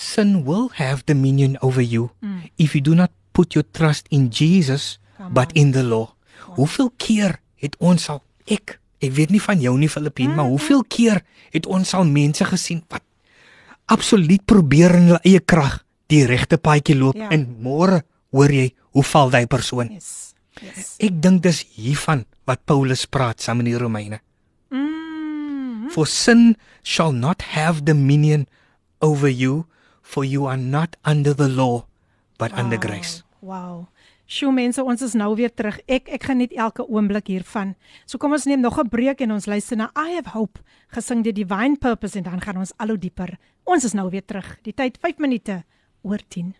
sin will have dominion over you mm. if you do not put your trust in Jesus Come but on. in the law. Hoeveel keer het ons al ek ek weet nie van jou nie Filippien, maar hoeveel keer het ons al mense gesien wat absoluut probeer in hulle eie krag die regte paadjie loop Ja. en môre hoor jy hoe val daai persoon. Yes. Yes. Ek dink dis hiervan wat Paulus praat saam met die Romeine. Mm. For sin shall not have dominion over you, for you are not under the law, but under grace. Wow. Sjoe mense, ons is nou weer terug. Ek ek geniet elke oomblik hiervan. So kom ons neem nog 'n breek en ons luister na I have hope gesing deur Divine Purpose en dan gaan ons al hoe dieper. Ons is nou weer terug. Die tyd 5 minute oor 10.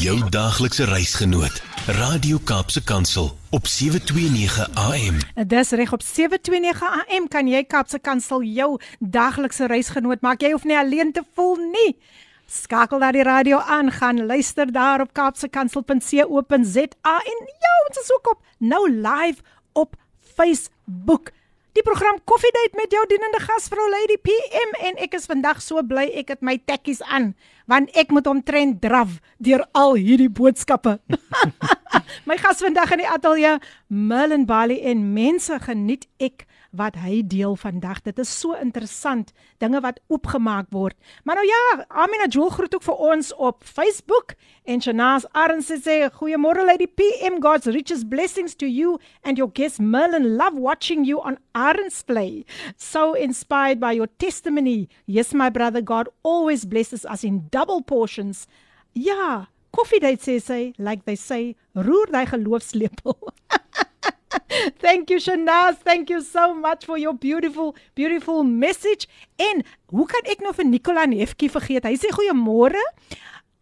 Jou daaglikse reisgenoot, Radio Kaapse Kansel op 729 AM. Dis reg op 729 AM kan jy Kapse Kansel jou daglikse reisgenoot maak. Jy hoef nie alleen te voel nie. Skakel daar die radio aan, gaan luister daar op kapsekansel.co.za en ja, ons is ook op nou live op Facebook. Die program Koffiedייט met jou dienende gasvrou Lady PM en ek is vandag so bly ek het my tekkies aan want ek moet omtrent draf deur al hierdie boodskappe. my gas vandag in die ateljee Merlin Bali en mense geniet ek wat hy deel vandag. Dit is so interessant dinge wat oopgemaak word. Maar nou ja, Amina Joel groet ook vir ons op Facebook en Shanaz Arends sê goeiemôre Lady PM God's richest blessings to you and your guest Merlin love watching you on Arends play. So inspired by your testimony. Yes my brother God always blesses us in double portions. Ja, koffiedייט sê sy, like they say, roer daai geloofslepel. Thank you Shanaz, thank you so much for your beautiful beautiful message. En hoe kan ek nou vir Nicola Nefkie vergeet? Hy sê goeiemôre.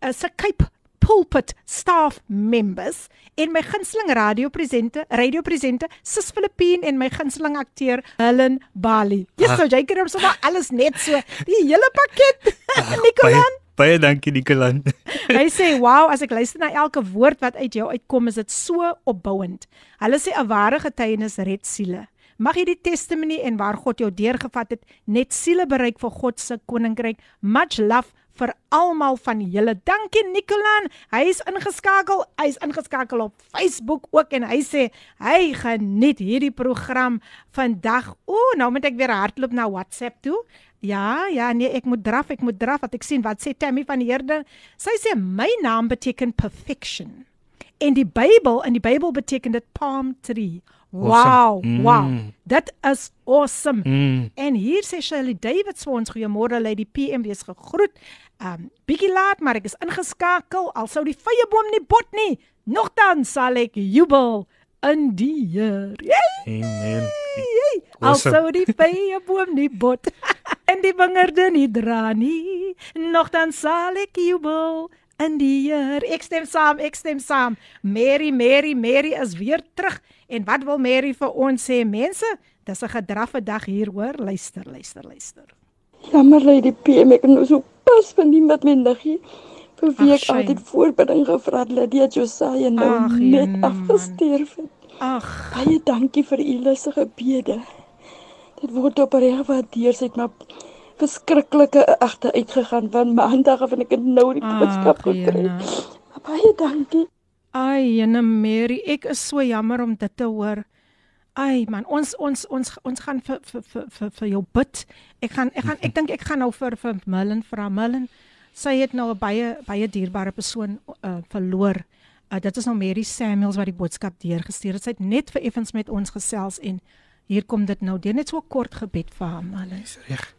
Is 'n Cape Pulpit staff members en my gunsteling radiopresente, radiopresente Sis Filippine en my gunsteling akteur Helen Bali. Yes, so jy kan hom sommer alles net so die hele pakket. Nicola Baie, dankie Nicolan. Hy sê, "Wow, as ek luister na elke woord wat uit jou uitkom, is dit so opbouend." Hulle sê 'n ware getuienis red siele. Mag hierdie testimony en waar God jou deurgevat het, net siele bereik vir God se koninkryk. Much love vir almal van julle. Dankie Nicolan. Hy is ingeskakel. Hy is ingeskakel op Facebook ook en hy sê hy geniet hierdie program vandag. Ooh, nou moet ek weer hardloop na WhatsApp toe. Ja, ja, nee, ek moet draf, ek moet draf wat ek sien wat sê Tammy van Heerden. Sy sê my naam beteken perfection. En die Bybel, in die Bybel beteken dit palm tree. Wow, Awesome. wow. Mm. Dit is awesome. Mm. En hier sê Shirley Davids vir ons goeiemôre Lady PM wees gegroet. Um bietjie laat, maar ek is ingeskakel. Al sou die vye boom nie bot nie, nogtans sal ek jubel in die. Yay! Amen. Yay! Al Awesome. sou die vye boom nie bot en die wingerde nie dra nie, nogtans sal ek jubel in die Here. Ek stem saam, ek stem saam. Mary, Mary, Mary is weer terug. En wat wil Mary vir ons sê? Mense, dis 'n gedraffe dag hier hoor. Luister, luister, luister. Jammer Lady PM, ek nou so pas van die met my niggie. Vir wie Ag, ek Shane. altyd voorbidding gevra het, Lydia Josiah nou Ag, net man. afgesterf het. Ag, Baie dankie vir u lusse gebede. Dit word opreg gewaardeer, sy het maar verskriklike agter uitgegaan van maandag af en ek het nou die boodskap gekry. Baie dankie. Ai, jene Mary, ek is so jammer om dit te hoor. Ai man, ons ons ons ons gaan vir vir vir vir, vir jou bid. Ek gaan ek gaan ek dink ek gaan nou vir vir Millen vra Millen. Sy het nou 'n baie baie dierbare persoon uh, verloor. Uh, dit is nou Mary Samuels wat die boodskap deurgestuur het. Sy het net vir effens met ons gesels en hier kom dit nou deur net so 'n kort gebed vir Millen. Dis reg.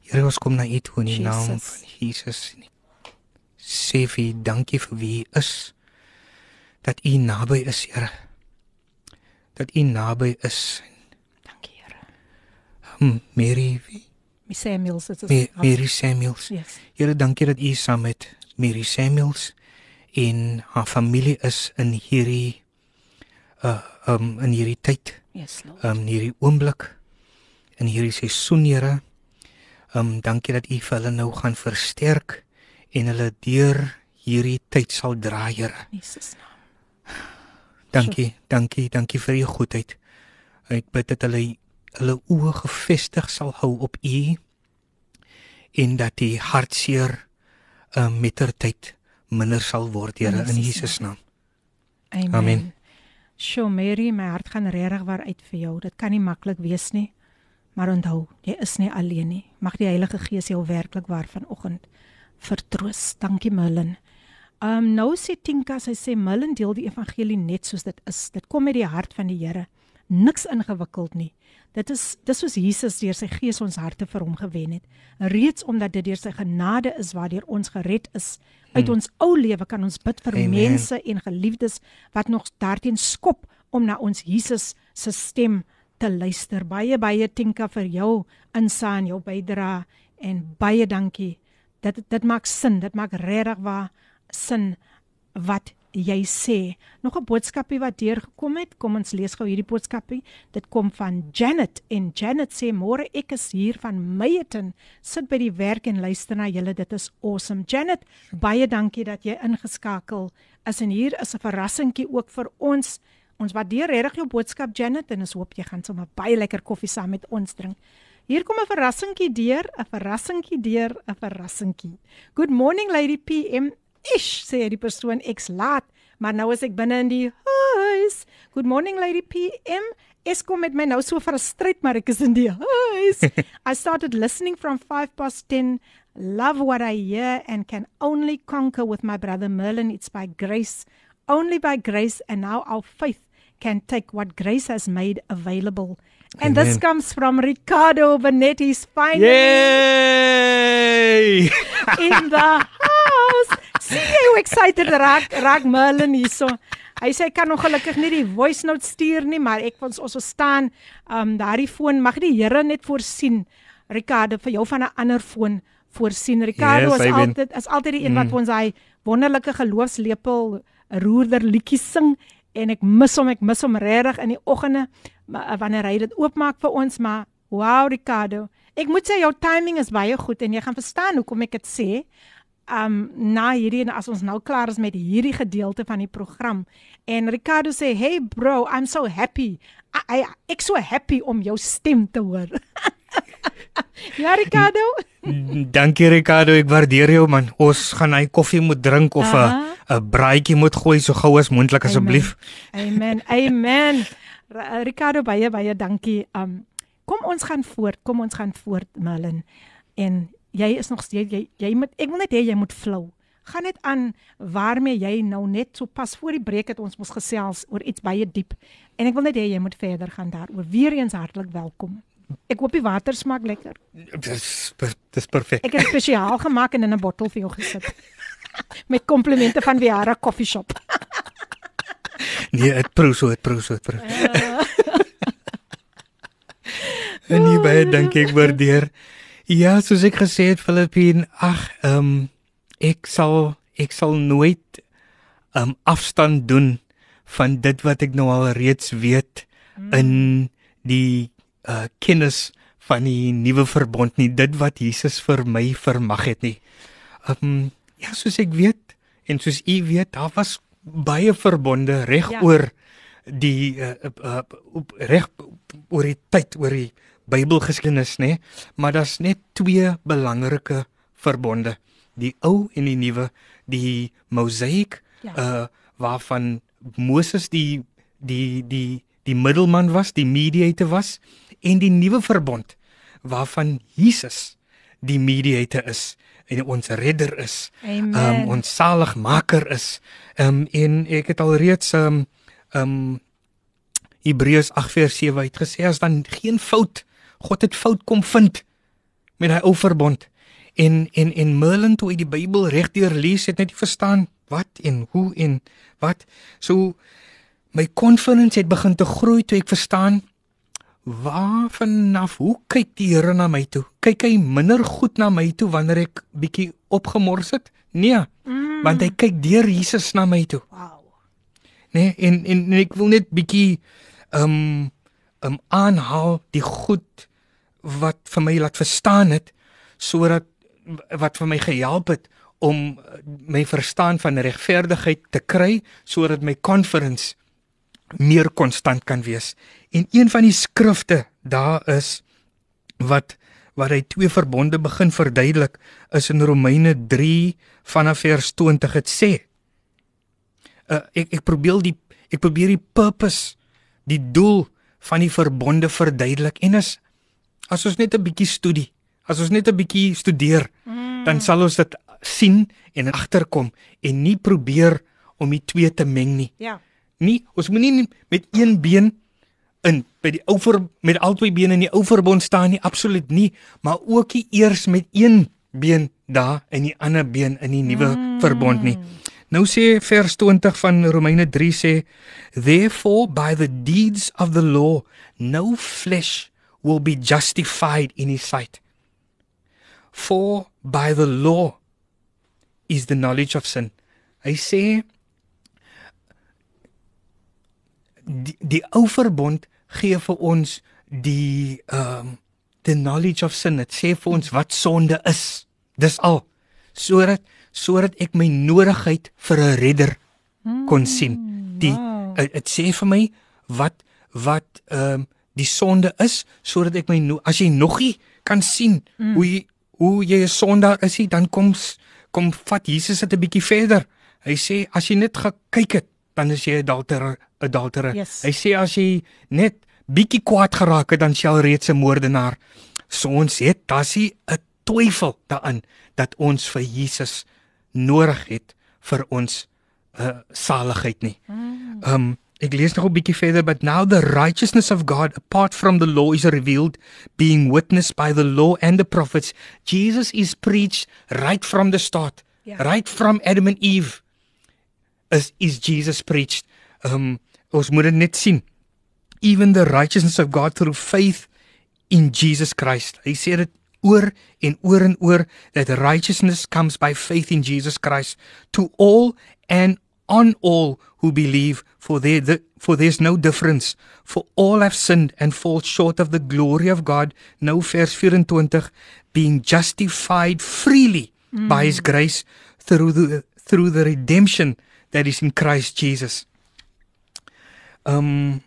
Here ons kom na U toe in die naam Jesus. van Jesus. Sê vir U dankie vir wie U is. Dat U naby is, Here. Dat U naby is. Dankie Here. Hm, Mary, wie? My Samuels, dit is Ma- Mary Samuels. Yes. Here, dankie dat U saam met Mary Samuels en haar familie is in hierdie uh um in hierdie tyd, Yes, Lord. um in hierdie oomblik in hierdie seisoen, Here. Um dankie dat U vir hulle nou gaan versterk en hulle deur hierdie tyd sal dra, Here. In Jesus naam. Dankie, dankie, dankie vir U goedheid. Ek bid dat hulle hulle oë gefestig sal hou op U en dat die hartseer uh, mettertyd minder sal word, Here, in Jesus naam. Amen. Amen. Sjoe Mary, my hart gaan regtig waar uit vir jou. Dit kan nie maklik wees nie. Maar onthou, jy is nie alleen nie. Mag die Heilige Gees jou werklik waar vanoggend vertroos. Dankie. Ehm um, nou sê Tinka, sy sê Merlin deel die evangelie net soos dit is. Dit kom uit die hart van die Here. Niks ingewikkeld nie. Dit is dis soos Jesus deur sy gees ons harte vir hom gewen het. Reeds omdat dit deur sy genade is waardeur ons gered is. Uit Hmm. ons ou lewe kan ons bid vir Amen. mense en geliefdes wat nog daarteen skop om na ons Jesus se stem te luister. Baie baie Tinka vir jou insa en jou bydrae en baie dankie. Dit dit maak sin, dit maak regtig waar sin wat jy sê. Nog 'n boodskapie wat deurgekom het. Kom ons lees gou hierdie boodskapie. Dit kom van Janet en Janet sê môre ek is hier van Meyeton. Sit by die werk en luister na julle. Dit is awesome. Janet, baie dankie dat jy ingeskakel is en hier is 'n verrassingkie ook vir ons. Ons waardeer regtig jou boodskap Janet en ons hoop jy gaan sommer baie lekker koffie saam met ons drink. Hier kom 'n verrassingkie deur, 'n verrassingkie deur, 'n verrassingkie. Good morning Lady PM. Ish, sê die persoon ek's laat, maar nou is ek binne in die huis. Good morning Lady PM. Eskom met my nou so frustreerd, maar ek is in die huis. I started listening from 5 past 10. Love what I hear and can only conquer with my brother Merlin. It's by grace, only by grace, and now our faith can take what grace has made available. And this Amen. comes from Ricardo Benetti's finally Yay! in the house. Sien jy hoe excited raak raak Merlin hierso? Hy sê hy kan nog gelukkig nie die voice note stuur nie, maar ek ons ons staan um daardie foon mag die Here net voorsien. Ricardo vir jou van 'n ander foon voorsien. Ricardo Yes, is amen. altyd is altyd die een wat vir ons hy wonderlike geloofslepel roerder liedjies sing en ek mis hom, ek mis hom regtig in die oggende uh, wanneer hy dit oopmaak vir ons, maar wow Ricardo. Ek moet sê jou timing is baie goed en jy gaan verstaan hoekom ek dit sê. Um na hierdie en as ons nou klaar is met hierdie gedeelte van die program en Ricardo sê, "Hey bro, I'm so happy. I, I ek so happy om jou stem te hoor." ja Ricardo. Dankie Ricardo, ek waardeer jou man. Ons gaan hy koffie moet drink of 'n Aha. 'n braaitjie moet gooi so gou as moontlik asseblief. Amen. Amen. Ricardo baie baie dankie. Um kom ons gaan voort. Kom ons gaan voort Merlin. En jy is nog steeds jy jy moet ek wil net hê jy moet flow. Gaan net aan waarmee jy nou net so pas voor die breek het ons mos gesels oor iets baie diep. En ek wil net hê jy moet verder gaan daaroor. Weereens hartlik welkom. Ek hoop die water smaak lekker. Dis dis perfek. Ek het spesiaal gemaak en in 'n bottel vir jou gesit. Met komplimente van Viara Coffee Shop. Nee, dit proe so, dit proe so, dit proe. en nie baie dankie ek waardeer. Ja, soos ek gesê het Filippin, ag, ehm um, ek sal ek sal nooit ehm um, afstand doen van dit wat ek nou al reeds weet mm. in die uh kennis van die nuwe verbond nie, dit wat Jesus vir my vermag het nie. Ehm um, ja, soos ek weet en soos u weet, daar was baie verbonde reg Ja. ja. oor die uh, uh, op reg oor die tyd oor die Bybelgeskiedenis nê maar daar's net twee belangrike verbonde die ou en die nuwe die mosaïek Ja. uh waarvan Moses die die die die middelman was die mediator was en die nuwe verbond waarvan Jesus die mediator is en ons redder is Amen. um, ons saligmaker is. Um en ek het alreeds um um Hebreërs 8 vers 7 het gesê as dan geen fout God het fout kom vind met hy ou verbond. En en en Merlin toe hy die Bybel regdeur lees het net nie verstaan wat en hoe en wat. So my confidence het begin te groei toe ek verstaan waarvanaf hoe kyk die Here na my toe? Kyk hy minder goed na my toe wanneer ek bietjie opgemors het? Nee, Mm. want hy kyk deur Jesus na my toe, Wow. Nee, en, en en ek wil net bietjie ehm um, ehm um, aanhaal die goed wat vir my laat verstaan het sodat wat vir my gehelp het om eh, my verstaan van regverdigheid te kry sodat my confidence meer konstant kan wees. En een van die skrifte daar is wat wat hy twee verbonde begin verduidelik is in Romeine 3 vanaf vers 20 dit sê. Uh, ek ek probeer die ek probeer die purpose, die doel van die verbonde verduidelik en as as ons net 'n bietjie studie, as ons net 'n bietjie studeer, mm. dan sal ons dit sien en agterkom en nie probeer om die twee te meng nie. Ja. Nie, ons moenie nie met een been in by die ou ver met albei bene in die ou verbond staan nie, absoluut nie, maar ook nie eers met een been daar en die ander been in die nuwe mm. verbond nie. Nou sê vers 20 van Romeine 3 sê therefore by the deeds of the law no flesh will be justified in his sight for by the law is the knowledge of sin. Hy sê die, die ou verbond gee vir ons die ehm um, the knowledge of sin. Dit sê vir ons wat sonde is. Dis al sodat sodat ek my nodigheid vir 'n redder kon sien. Die dit sê vir my wat wat ehm um, die sonde is sodat ek my no, as jy nog nie kan sien mm. hoe jy, hoe jy 'n sondaar is, jy, dan kom kom vat Jesus dit 'n bietjie verder. Hy sê as jy net gekyk het, dan is jy 'n adulterer, adulterer. Yes. Hy sê as jy net bietjie kwaad geraak het, dan jy al reeds 'n moordenaar. So ons het dasie 'n twyfel daarin dat ons vir Jesus nodig het vir ons uh, saligheid nie. Ehm um, ek lees nog 'n bietjie verder but now the righteousness of God apart from the law is revealed being witnessed by the law and the prophets. Jesus is preached right from the start. Ja. Right from Adam and Eve is is Jesus preached. Um, ons moet dit net sien. Even the righteousness of God through faith in Jesus Christ. Hy sê dit oor en oor en oor that righteousness comes by faith in Jesus Christ to all and on all who believe for there the, for there's no difference for all have sinned and fall short of the glory of God nou vers 24 being justified freely mm. by his grace through the through the redemption that is in Christ Jesus um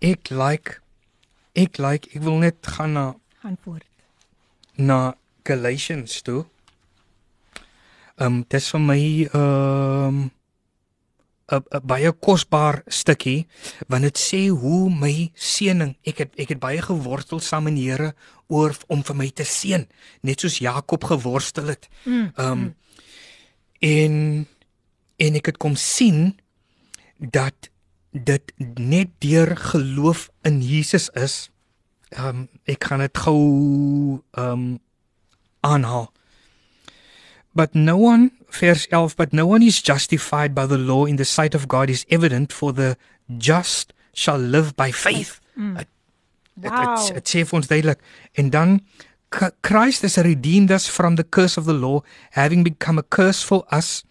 ek like ek like ek wil net gaan na Gaan voort. na Galatians toe. Um, dis vir my um, 'n baie kosbaar stukkie want dit sê hoe my seëning ek het ek het baie gewortel saam in die Here oor om vir my te seën net soos Jakob geworstel het. Ehm um, en en ek het kom sien dat dit net deur geloof in Jesus is. Ehm um, ek gaan dit gou ehm um, aanhaal. But no one verse 11 but no one is justified by the law in the sight of God is evident for the just shall live by faith. Mm. Wow. it sê vir ons duidelik en dan Christ has redeemed us from the curse of the law having become a curse for us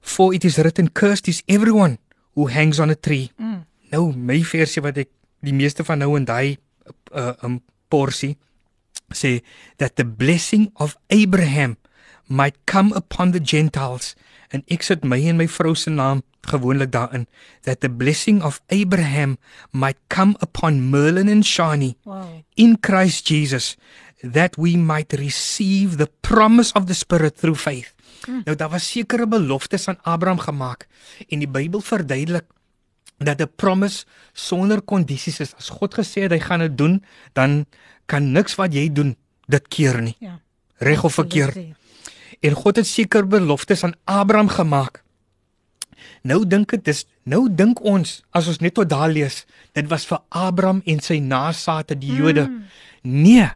for it is written cursed is everyone who hangs on a tree. Mm. Nou my versie wat ek die meeste van nou in daai uh, um porsie sê that the blessing of Abraham might come upon the Gentiles en ek sit my en my vrou se naam gewoonlik daarin that the blessing of Abraham might come upon Merlin and Shani Wow. in Christ Jesus that we might receive the promise of the spirit through faith. Hmm. Nou daar was sekere beloftes aan Abraham gemaak en die Bybel verduidelik dat 'n promise sonder kondisies is. As God gesê het hy gaan dit doen, dan kan niks wat jy doen dit keer nie, Ja. reg of verkeerd. Absoluut. En God het seker beloftes aan Abraham gemaak. Nou dink ek dis nou dink ons as ons net tot daar lees, dit was vir Abraham en sy nageslagte die Jode. Mm. Nee,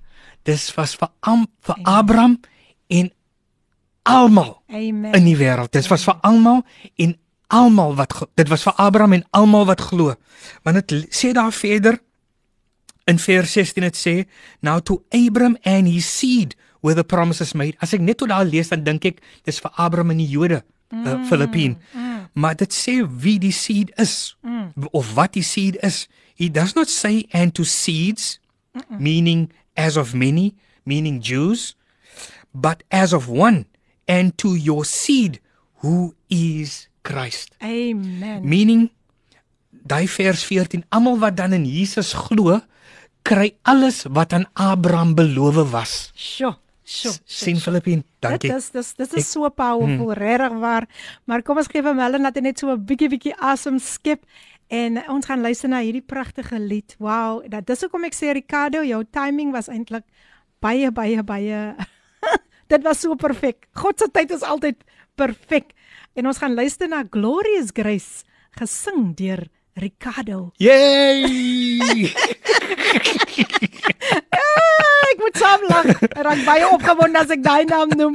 dis was vir Am, vir Abraham en almal Amen. in die wêreld. Dit was vir almal en almal wat dit was vir Abraham en almal wat glo. Want dit sê daar verder in vers 16 dit sê now to Abraham and his seed were the promises made. As ek net tot daar lees dan dink ek dis vir Abraham en die Jode, uh, Filippien. Maar dit sê wie die seed is of wat die seed is. He does not say and to seeds meaning as of many, meaning Jews, but as of one and to your seed who is Christ. Amen. Meaning daai vers 14 almal wat dan in Jesus glo kry alles wat aan Abraham beloof was. Sjoe. Sjoe. sien Filippien. Dankie. Dit is dis Ek- is so powerful, hmm. regtig waar. Maar kom ons gee vir Mellen dat hy net so 'n bietjie bietjie asem skep en ons gaan luister na hierdie pragtige lied. Wow, dat dis hoekom ek sê Ricardo, jou timing was eintlik baie baie baie dit was so perfek. God se tyd is altyd perfek. En ons gaan luister na Glorious Grace gesing deur Ricardo. Yay! Ah, ek moet saam lag. Ek raak baie opgewonde as ek daai naam noem.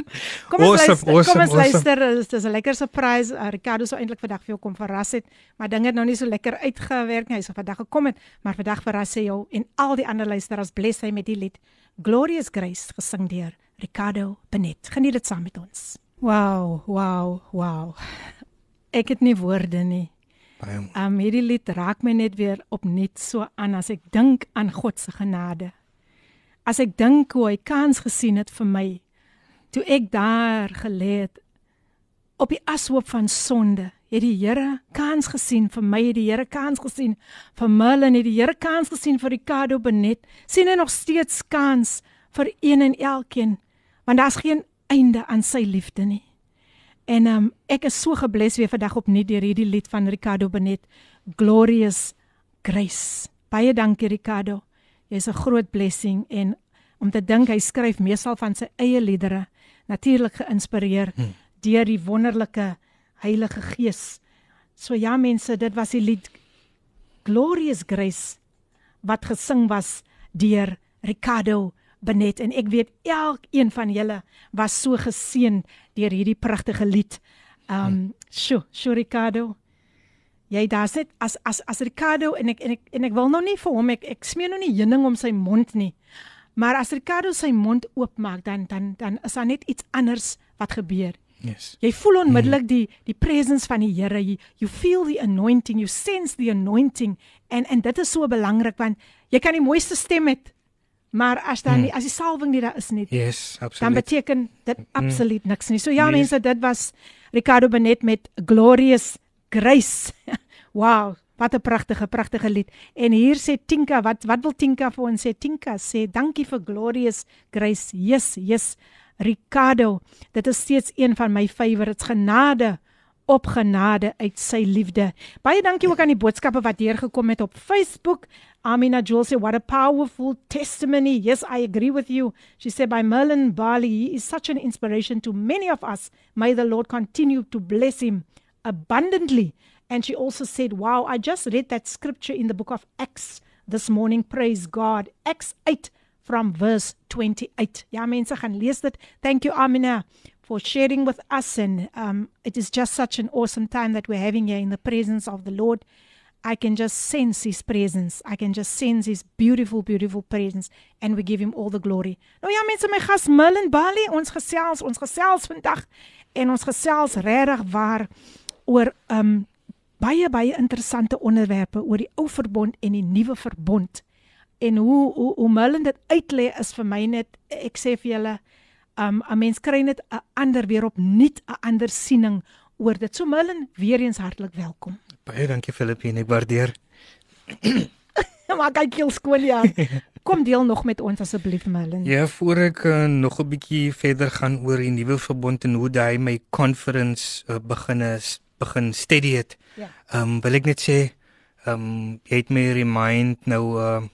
Kom ons Awesome, luister. awesome, kom ons awesome. luister. Dit is 'n lekker surprise. Uh, Ricardo sou eintlik vandag vir jou kom verras het, maar dinge het nou nie so lekker uitgewerk nie. Hy sou vandag gekom het, maar vandag verras hy jou en al die ander luisteraars bless hy met die lied Glorious Grace gesing deur Ricardo Benet. Geniet dit saam met ons. Wow, wow, wow. Ek het nie woorde nie. Baie mooi. Um hierdie lied raak my net weer opnuut so aan as ek dink aan God se genade. As ek dink hoe hy kans gesien het vir my toe ek daar gelê het op die ashoop van sonde. Het die Here kans gesien vir my, het die Here kans gesien vir Merlin, het die Here kans gesien vir Ricardo Benet. sien hy nog steeds kans vir een en elkeen want daar's geen einde aan sy liefde nie. En um, ek is so gebless weer vandag opnuut deur hierdie lied van Ricardo Benet, Glorious Grace. Baie dankie Ricardo. Jy's 'n groot blessing en om te dink hy skryf meestal van sy eie liedere, natuurlik geïnspireer hmm. deur die wonderlike Heilige Gees. So ja mense, dit was die lied Glorious Grace wat gesing was deur Ricardo Benet en ek weet elkeen van julle was so geseën deur hierdie pragtige lied. Um sjo, sjo Ricardo. Jy daar's net as as as Ricardo en ek en ek en ek wil nou nie vir hom ek ek smeer nou nie heuning om sy mond nie. Maar as Ricardo sy mond oopmaak dan dan dan is daar net iets anders wat gebeur. Yes. Jy voel onmiddellik die die presence van die Here. You, you feel the anointing, you sense the anointing en en dit is so belangrik want jy kan die mooiste stem hê, maar as dan nie as die salwing nie daar is nie, Yes, dan absoluut. beteken dit absoluut niks nie. So ja Yes. mense, dit was Ricardo Benet met Glorious Grace. wow, wat 'n pragtige pragtige lied. En hier sê Tinka, wat wat wil Tinka vir ons sê? Tinka sê dankie vir Glorious Grace. Yes, yes. Ricardo, dit is steeds een van my favorites. Genade op genade uit sy liefde. Baie dankie ook aan die boodskappe wat deurgekom het op Facebook. Amina Joel sê what a powerful testimony. Yes, I agree with you. She said by Merlin Bali, he is such an inspiration to many of us. May the Lord continue to bless him abundantly. And she also said, "Wow, I just read that scripture in the book of Acts this morning. Praise God. Acts 8 from verse 28. Ja, mense gaan lees dit. Thank you Amina for sharing with us and um it is just such an awesome time that we're having here in the presence of the Lord. I can just sense his presence. I can just sense his beautiful beautiful presence and we give him all the glory. Nou ja mense, my gas Merlin Bali, ons gesels, ons gesels vandag en ons gesels regtig waar oor um baie baie interessante onderwerpe oor die ou verbond en die nuwe verbond. En hoe hoe hoe Merlin dit uitlê is vir my net ek sê vir julle um 'n mens kry net 'n ander weer opnuut 'n ander siening oor dit. So Merlin, weer eens hartlik welkom. Baie dankie Filippine, ek waardeer. maar kyk heel skoon ja. Kom deel nog met ons asseblief Merlin. Ja, voor ek uh, nog 'n bietjie verder gaan oor die nuwe verbond en hoe daai my conference uh, begin is, begin steady het. Ja. Ehm um, wil ek net sê, ehm um, jy het my remind nou ehm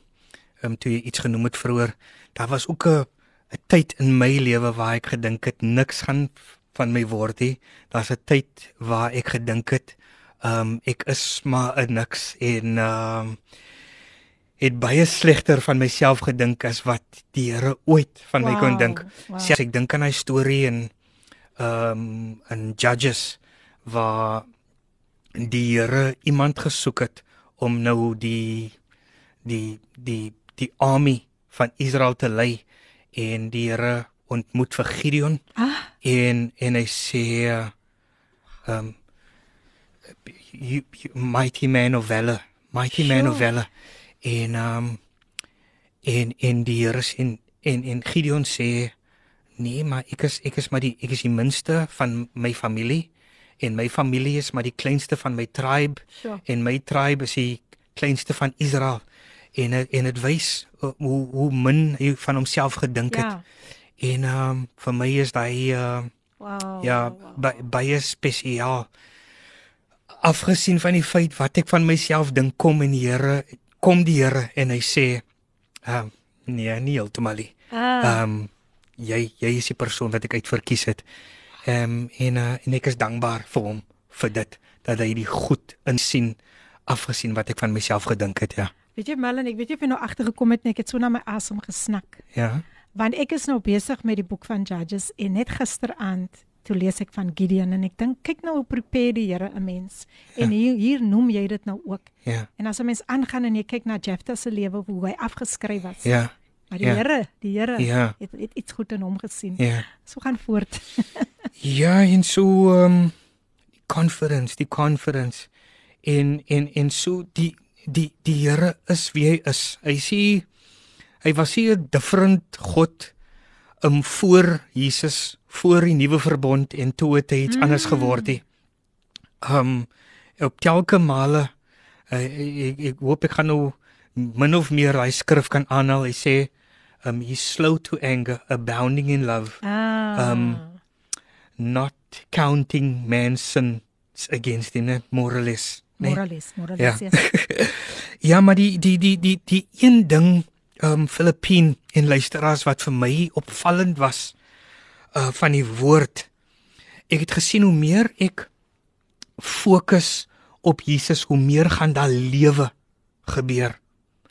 um, toe jy iets genoem het vroeër. Daar was ook 'n 'n tyd in my lewe waar ek gedink het niks gaan van my word nie. Daar's 'n tyd waar ek gedink het ehm um, ek is maar 'n niks en ehm um, het baie slegter van myself gedink as wat die Here ooit van my kon Wow, dink. wow. Selfs ek dink aan hy storie in ehm um, in Judges waar die Here iemand gesoek het om nou die die die die army van Israel te lei en die Here ontmoet vir Gideon Ah, en en hy sê um, you, you mighty man of valor mighty man of Sure. valor. En um, en en die Here sê- en en Gideon sê nee maar ek is ek is maar die ek is die minste van my familie en my familie is maar die kleinste van my tribe Sure. en my tribe is die kleinste van Israel en en dit wys uh, hoe hoe min hy van homself gedink het ja. en ehm um, vir my is daai uh, Wow. ja wow, baie spesiaal afgesien van die feit wat ek van myself dink kom en die Here kom die Here en hy sê ehm um, nee nie heeltemal nie Ah, ehm um, jy jy is die persoon wat ek uitverkies het. Ehm um, en uh, en ek is dankbaar vir hom vir dit dat hy die goed insien afgesien wat ek van myself gedink het, ja. Weet jy Melanie, ek weet jy of jy nou agtergekom het net ek het so na my asem gesnak. Ja. Want ek is nou besig met die boek van Judges en net gisteraand toe lees ek van Gideon en ek dink kyk nou hoe prepare die Here 'n mens. En hier hier noem jy dit nou ook. Ja. En as 'n mens aangaan en jy kyk na Jephthah se lewe hoe hy afgeskryf was. Ja. Maar die ja. Here, die Here Ja. het, het iets goed in hom gesien. Ja. So gaan voort. Ja, en so ehm um, die conference, die conference en en en so die die die Here is wie hy is. Hy sê hy was hier 'n different God um voor Jesus, voor die nuwe verbond en toe het hy iets mm. anders geword het. Um op telke male uh, ek, ek hoop ek gaan nou min of meer hy skrif kan aanhaal. Hy sê um he's slow to anger, abounding in love Ah. Um, not counting man's sins against him, net moralis. Nee. moralis, moralis. Ja. Yes. Ja, maar die die die die die een ding um Filippien en luisteraars wat vir my opvallend was uh van die woord. Ek het gesien hoe meer ek fokus op Jesus, hoe meer gaan daar lewe gebeur.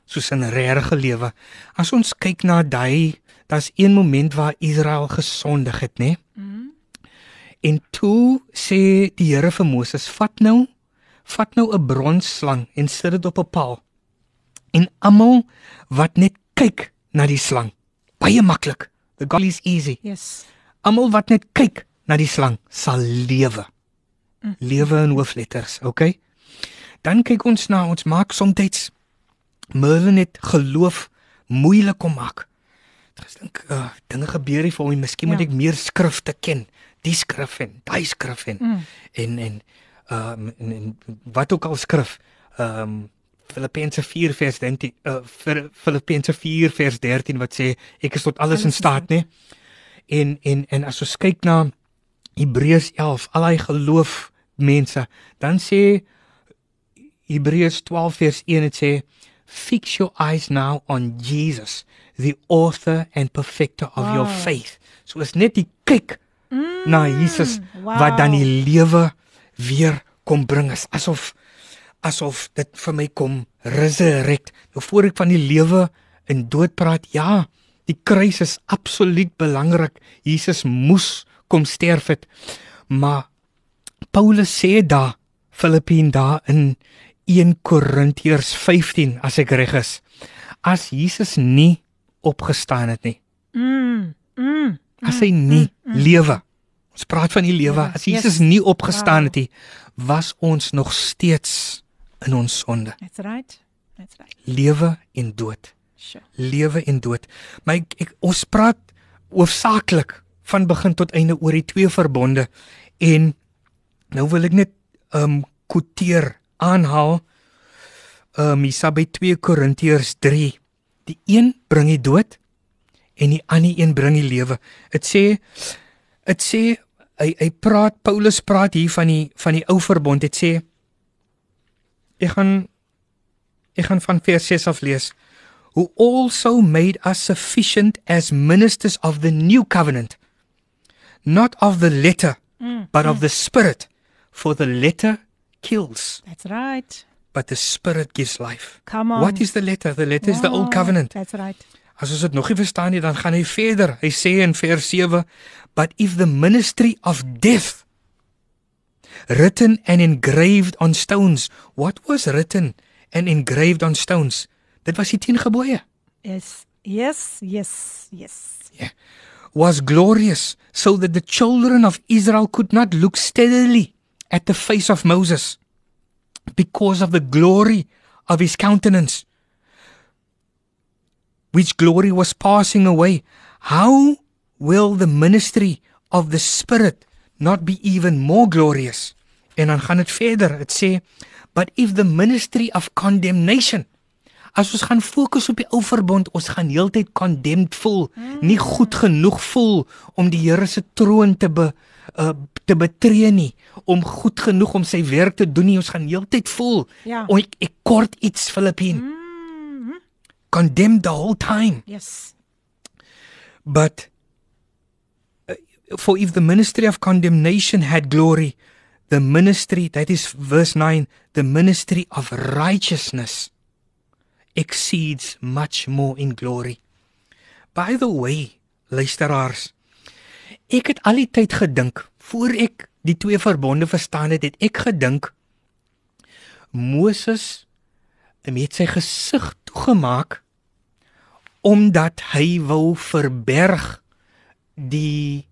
Soos 'n regte lewe. As ons kyk na daai, daar's een moment waar Israel gesondig het, né? Nee? En toe sê die Here vir Moses: "Vat nou, vat nou 'n bronsslang en sit dit op 'n paal. En almal wat net kyk na die slang, baie maklik. The goal is easy. yes. Almal wat net kyk na die slang sal lewe. Lewe in hoofletters, okay? Dan kyk ons na ons maak soms Merlin het geloof moeilik kom maak. Ek dink uh, dinge gebeur hier vir hom, miskien moet Ja. ek meer skrifte ken. Die skrif en daai skrif en Mm. en en ehm en, en wat ook al skrif. Ehm um, Filippense 4 vers 13 uh, Fi- Filippense 4 vers 13 wat sê ek is tot alles, Alles in staat, né? En en en as ons kyk na Hebreërs 11, al daai geloof mense, dan sê Hebreërs 12 vers 1 dit sê fix your eyes now on Jesus, the author and perfecter of wow. your faith. So is net die kyk mm, na Jesus wow. wat dan die lewe weer kom bring is asof asof dit vir my kom resurrect. Nou voor ek van die lewe en dood praat, ja, die kruis is absoluut belangrik. Jesus moes kom sterf het. Maar Paulus sê daar Filippien daar in 1 Korintiërs 15 as ek reg is. As Jesus nie opgestaan het nie, Mm. Mm. As hy nie lewe. Ons praat van die lewe. As Jesus Yes. nie opgestaan Wow. het nie, was ons nog steeds in ons sonde. That's right. That's right. Lewe en dood. Sure. Lewe en dood. Maar ek, ek ons praat hoofsaaklik van begin tot einde oor die twee verbonde en nou wil ek net ehm um, quoteer aanhaal ehm um, hiersa by 2 Korintiërs 3. Die een bring die dood en die ander een bring die lewe. Dit sê dit sê hy hy praat Paulus praat hier van die van die ou verbond. Dit sê ek gaan ek gaan van vers 6 af lees. Who also made us sufficient as ministers of the new covenant, not of the letter, Mm. but of the spirit. For the letter kills, That's right. but the spirit gives life. Come on. What is the letter? The letter is the old covenant. That's right. As ons dit nog nie verstaan nie, dan gaan hy verder. Hy sê in vers 7, but if the ministry of death written and engraved on stones, what was written and engraved on stones? Dit was die 10 gebooie. Yes. Yes. Yes. Yes. Was glorious so that the children of Israel could not look steadily at the face of Moses because of the glory of his countenance which glory was passing away how will the ministry of the spirit not be even more glorious en dan gaan dit verder dit sê but if the ministry of condemnation as ons gaan fokus op die ou verbond ons gaan heeltyd condemned voel nie goed genoeg voel om die Here se troon te be, uh, te betree nie om goed genoeg om sy werk te doen nie ons gaan heeltyd voel Ja. o, ek, ek kort iets Filippien Mm. Condemned the whole time Yes. But for if the ministry of condemnation had glory, the ministry that is verse 9, the ministry of righteousness exceeds much more in glory. By the way, luisteraars, ek het al die tyd gedink voor ek die twee verbonde verstaan het, het ek gedink Moses het sy gesig toegemaak omdat hy wou verberg die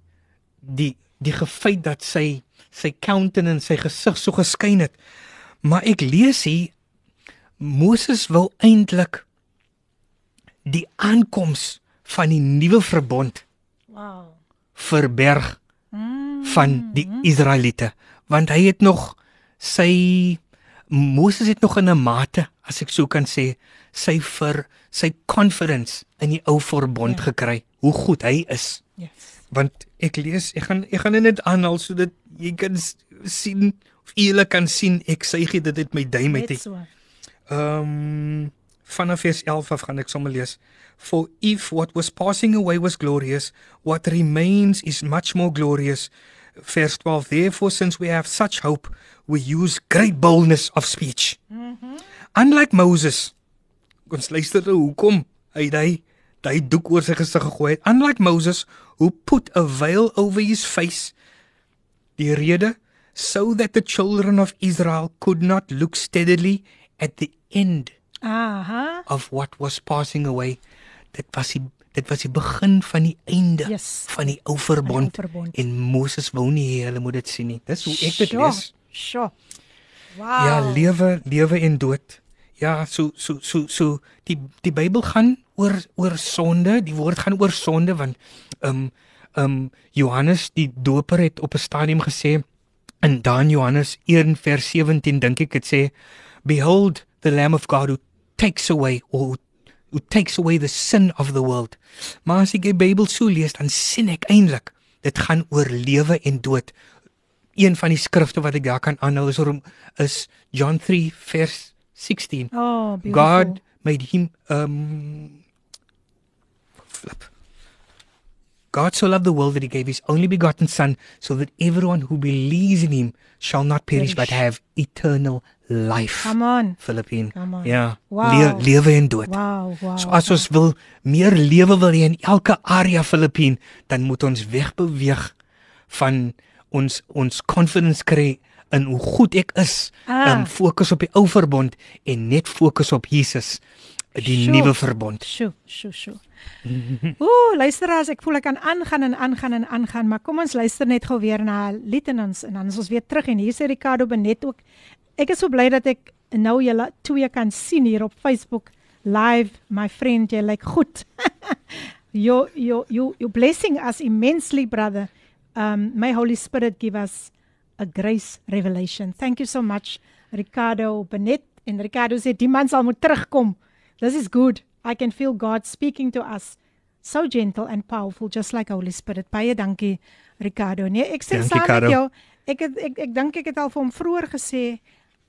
die die gefeit dat sy sy countenance sy gesig so geskyn het maar ek lees hier Moses wil eintlik die aankoms van die nuwe verbond Wow. verberg Mm. van die Israeliete want hy het nog sy Moses het nog in 'n mate as ek so kan sê sy vir sy confidence in die ou verbond Ja. gekry hoe goed hy is Yes. want ek lees ek gaan ek gaan dit net aanhaal sodat jy kan sien of julle kan sien ek sê dit uit my duim uit. Ehm um, vanaf vers 11 af gaan ek sommer lees. For if what was passing away was glorious, what remains is much more glorious. Verse 12 Therefore since we have such hope, we use great boldness of speech. Unlike Moses. Ons luister nou hoekom hy hy hy doek oor sy gesig gegooi het. Unlike Moses who put a veil over his face. Die rede so that the children of Israel could not look steadily at the end Aha. of what was passing away. Dit was die dit was die begin van die einde Yes. van die ou verbond. En Moses wou nie hulle moet dit sien nie. Dis hoe ek dit Sjoe, lees. Sjoe. Wow. Ja, lewe, lewe en dood. Ja, so so so so die die Bybel gaan oor oor sonde, die woord gaan oor sonde want ehm um, ehm um, Johannes die Doper het op 'n stadium gesê in Dan Johannes 1 vers 17 dink ek dit sê behold the lamb of God who takes away or who takes away the sin of the world. Maar as ek die Bybel so lees dan sien ek eintlik dit gaan oor lewe en dood een van die skrifte wat ek daar kan aanhou is oor is John 3 vers 16. Oh, beautiful. God made him um flip. God so loved the world that he gave his only begotten son so that everyone who believes in him shall not perish but Perish. have eternal life. Come on. Philippine. Come on. Ja. Wow. Le lewe en dood. Wow, wow. So as ons wil meer lewe wil hê in elke area Filippien, dan moet ons wegbeweeg van ons ons confidence kry in hoe goed ek is. Ah. Um fokus op die ou verbond en net fokus op Jesus, die Sjoe. nuwe verbond. Sjoe, sjoe, sjoe. Ooh, luisteraars, ek voel ek kan aangaan en aangaan en aangaan, maar kom ons luister net gou weer na 'n lied en ons en dan is ons weer terug en hier sê Ricardo Benet ook. Ek is so bly dat ek nou julle twee kan sien hier op Facebook live. My friend, jy lyk goed. you you you you blessing us immensely, brother. Um may Holy Spirit give us a grace revelation. Thank you so much Ricardo Benet en Ricardo sê die man sal moet terugkom. This is good. I can feel God speaking to us. So gentle and powerful just like Holy Spirit. Baie dankie Ricardo. Nee, ek sê saam met jou. Ek het, ek ek dink ek het al vir hom vroeër gesê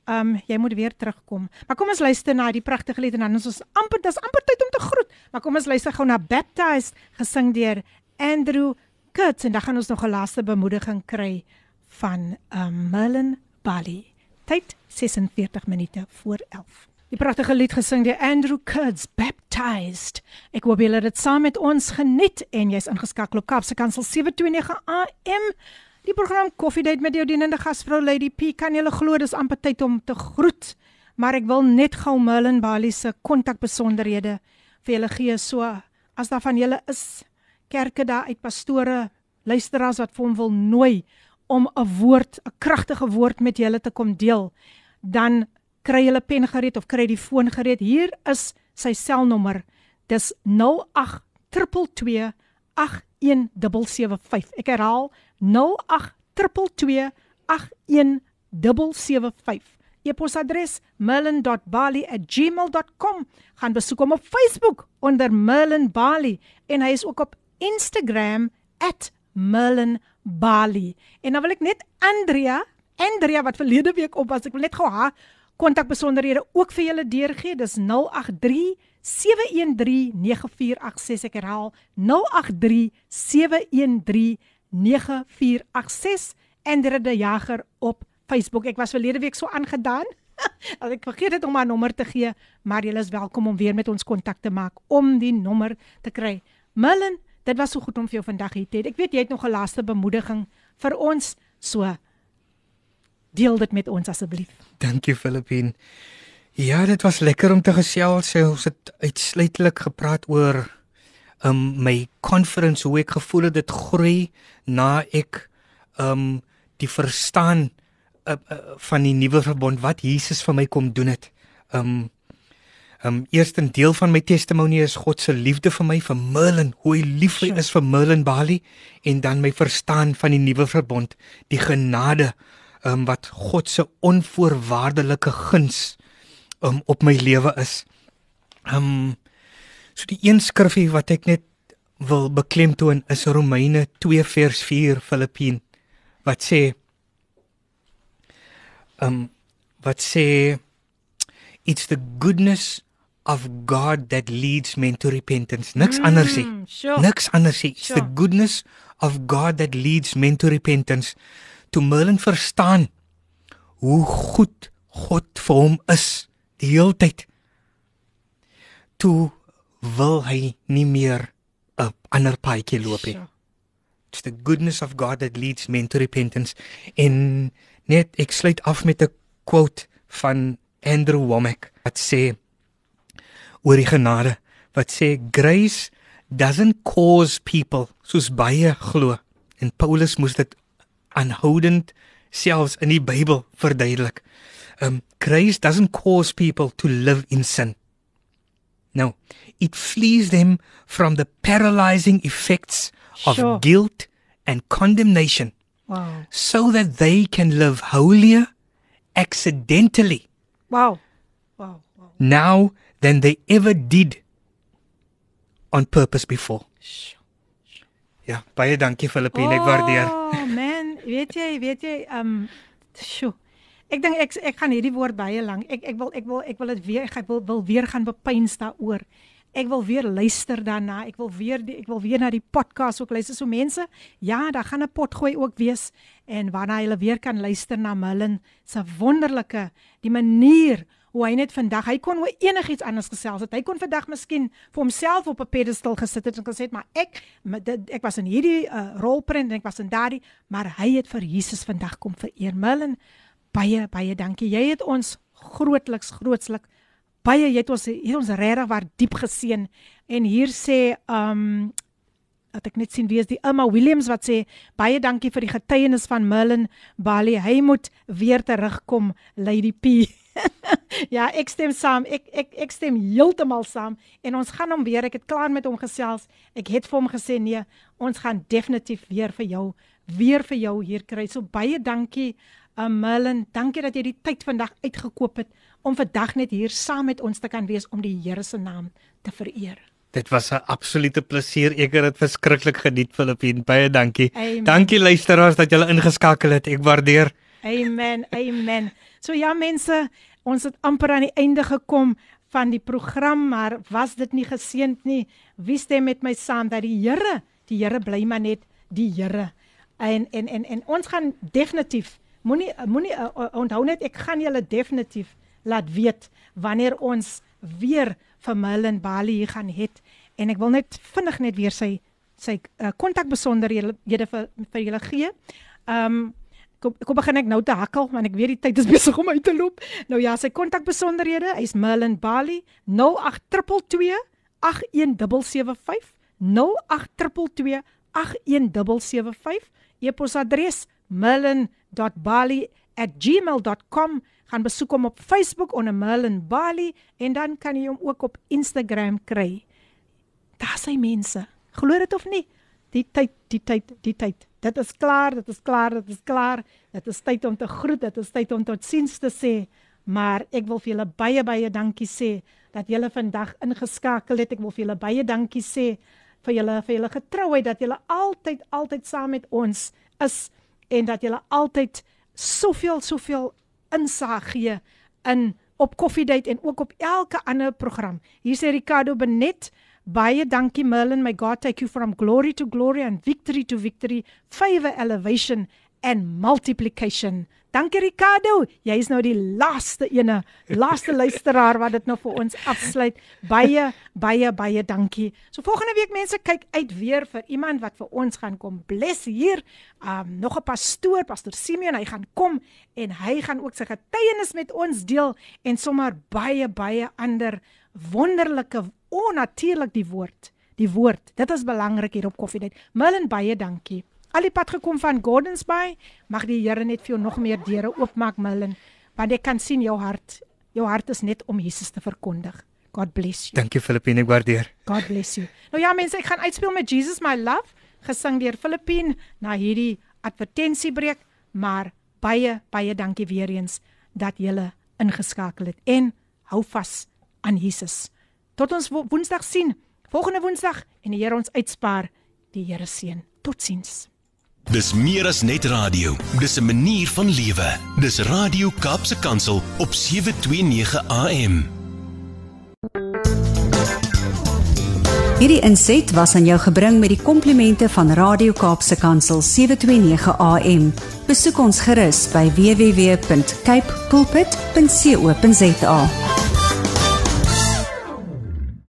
Um jy moet weer terugkom. Maar kom ons luister na die pragtige lied en dan is ons amper dis amper tyd om te groet. Maar kom ons luister gou na Baptized gesing deur Andrew Kurtz en dan gaan ons nog 'n laaste bemoediging kry van um Merlin Bali. Tyd 46 minute voor 11. Die pragtige lied gesing deur Andrew Kurtz Baptized. Ek hoop julle het dit saam met ons geniet en jy's ingeskakel op Kaapse Kansel 729 AM. Die program Koffiedייט met jou dienende gasvrou Lady P kan julle glo dis amper tyd om te groet. Maar ek wil net gou Merlin Bali se kontakbesonderhede vir julle gee so as daar van julle is kerke daar uit pastore, luisteraars wat vir hom wil nooi om 'n woord, 'n kragtige woord met julle te kom deel, dan kry julle pen gereed of kry die foon gereed. Hier is sy selnommer. Dis 08222 81775. Ek herhaal 08222 81775. E-posadres merlin.bali@gmail.com. Gaan besoek hom op Facebook onder Merlin Bali en hy is ook op Instagram @merlinbali. En dan wil ek net Andrea, Andrea wat verlede week op was, ek wil net gou haar kontakbesonderhede ook vir julle deurgee. Dis 083 7139486. Ek herhaal 083 713 9486 Andre de Jager op Facebook. Ek was verlede week so aangedaan. As ek vergeet het om my nommer te gee, maar jy is welkom om weer met ons kontak te maak om die nommer te kry. Millen, dit was so goed om vir jou vandag hier te hê. Ek weet jy het nog 'n laaste bemoediging vir ons, so deel dit met ons asseblief. Dankie Filippine. Ja, dit was lekker om te gesels. Ons het uitsluitlik gepraat oor um my conference hoe ek gevoel het dit groei na ek um die verstaan uh, uh, van die nuwe verbond wat Jesus vir my kom doen het. Um um eerste deel van my testimonie is God se liefde vir my vir Merlin, hoe hy lief hy is vir Merlin Bali en dan my verstaan van die nuwe verbond, die genade um wat God se onvoorwaardelike guns um op my lewe is. Um so die een skrifgie wat ek net wil beklemtoon is Romeine 2 vers 4 Filippien wat sê um wat sê it's the goodness of God that leads men to repentance. Niks mm, anders nie. Sure. Niks anders nie. It's Sure. the goodness of God that leads men to repentance. Toe Merlin verstaan hoe goed God vir hom is die hele tyd. Toe wil hy nie meer 'n ander paadjie loop nie. Sure. It's the goodness of God that leads men to repentance. En net ek sluit af met 'n quote van Andrew Womack wat sê oor die genade wat sê grace doesn't cause people soos baie glo en Paulus moes dit aanhoudend selfs in die Bybel verduidelik. Um grace doesn't cause people to live in sin. No, it flees them from the paralyzing effects of Sure. guilt and condemnation Wow. so that they can live holier accidentally Wow. Wow. wow. now than they ever did on purpose before. Ja, baie dankie Filippine, ek waardeer. Oh man, weet jy, weet jy, um sjo. Ek dink ek ek gaan hierdie woord baie lank. Ek ek wil ek wil ek wil dit weer ek wil wil weer gaan bepeins daaroor. Ek wil weer luister daarna. Ek wil weer die, ek wil weer na die podcast ook luister. So mense, ja, daar gaan 'n potgooi ook wees en waarna hulle weer kan luister na Millen se wonderlike die manier hoe hy net vandag, hy kon oor enigiets anders gesels het. Hy kon vandag miskien vir homself op 'n pedestal gesit het en gesê het, maar ek dit, ek was in hierdie uh, rolprent en ek was in daardie, maar hy het vir Jesus vandag kom vereer. Millen, baie baie dankie. Jy het ons grootliks grootslik baie jy het ons het ons regtig waar diep geseën en hier sê um dat ek net sien wie is die Emma Williams wat sê baie dankie vir die getuienis van Merlin Bali. Hy moet weer terugkom Lady P. ja, ek stem saam. Ek ek ek stem heeltemal saam en ons gaan hom weer. Ek het klaar met hom gesels. Ek het vir hom gesê nee, ons gaan definitief weer vir jou weer vir jou hier kry. So baie dankie um, Merlin. Dankie dat jy die tyd vandag uitgekoop het om vandag net hier saam met ons te kan wees om die Here se naam te vereer. Dit was 'n absolute plesier. Ek het dit verskriklik geniet Filippine. Baie dankie. Amen. Dankie luisteraars dat julle ingeskakel het. Ek waardeer. Amen. Amen. So ja mense, ons het amper aan die einde gekom van die program, maar was dit nie geseënd nie? Wie stem met my saam dat die Here, die Here bly maar net die Here. En en en en ons gaan definitief moenie moenie uh, uh, onthou net ek gaan julle definitief laat weet wanneer ons weer vir Merlin Bali hier gaan het en ek wil net vinnig net weer sy sy uh, kontakbesonderhede vir vir julle gee. Um kom kom begin ek nou te hakkel want ek weet die tyd is besig om uit te loop. Nou ja, sy kontakbesonderhede, hy's Merlin Bali 08222 81775 08222 81775 e-posadres merlin.bali@gmail.com gaan besoek hom op Facebook onder Merlin Bali en dan kan jy hom ook op Instagram kry. Daar sy mense. Glo dit of nie? Die tyd, die tyd, die tyd. Dit is klaar, dit is klaar, dit is klaar. Dit is tyd om te groet, dit is tyd om totsiens te sê. Maar ek wil vir julle baie baie dankie sê dat julle vandag ingeskakel het. Ek wil vir julle baie dankie sê vir julle vir julle getrouheid dat julle altyd altyd saam met ons is en dat julle altyd soveel soveel insaag gee in op Coffee Date en ook op elke ander program. Hier sê Ricardo Benet Baie dankie Merlin. May God take you from glory to glory and victory to victory, favor, elevation and multiplication. Dankie Ricardo. Jy is nou die laaste ene, laaste luisteraar wat dit nou vir ons afsluit. Baie baie baie dankie. So volgende week mense kyk uit weer vir iemand wat vir ons gaan kom bless hier. Um nog 'n pastoor, Pastor Simeon, hy gaan kom en hy gaan ook sy getuienis met ons deel en sommer baie baie ander wonderlike onnatuurlik die woord. Die woord. Dit is belangrik hier op Koffiedייט. Merlin baie dankie. Al die pad gekom van Gordons Bay. Mag die Here net vir jou nog meer deure oopmaak, Merlin, want ek kan sien jou hart. Jou hart is net om Jesus te verkondig. God bless you. Dankie Filippine, ek waardeer. God bless you. Nou ja mense, ek gaan uitspeel met Jesus my love, gesing deur Filippine na hierdie advertensiebreek, maar baie baie dankie weer eens dat julle ingeskakel het en hou vas aan Jesus. Tot ons wo- Woensdag sien. Volgende Woensdag en die Here ons uitspaar. Die Here seën. Totsiens. Dis meer as net radio. Dis 'n manier van lewe. Dis Radio Kaapse Kansel op 729 AM. Hierdie inset was aan jou gebring met die komplimente van Radio Kaapse Kansel 729 AM. Besoek ons gerus by www.cape pulpit.co.za.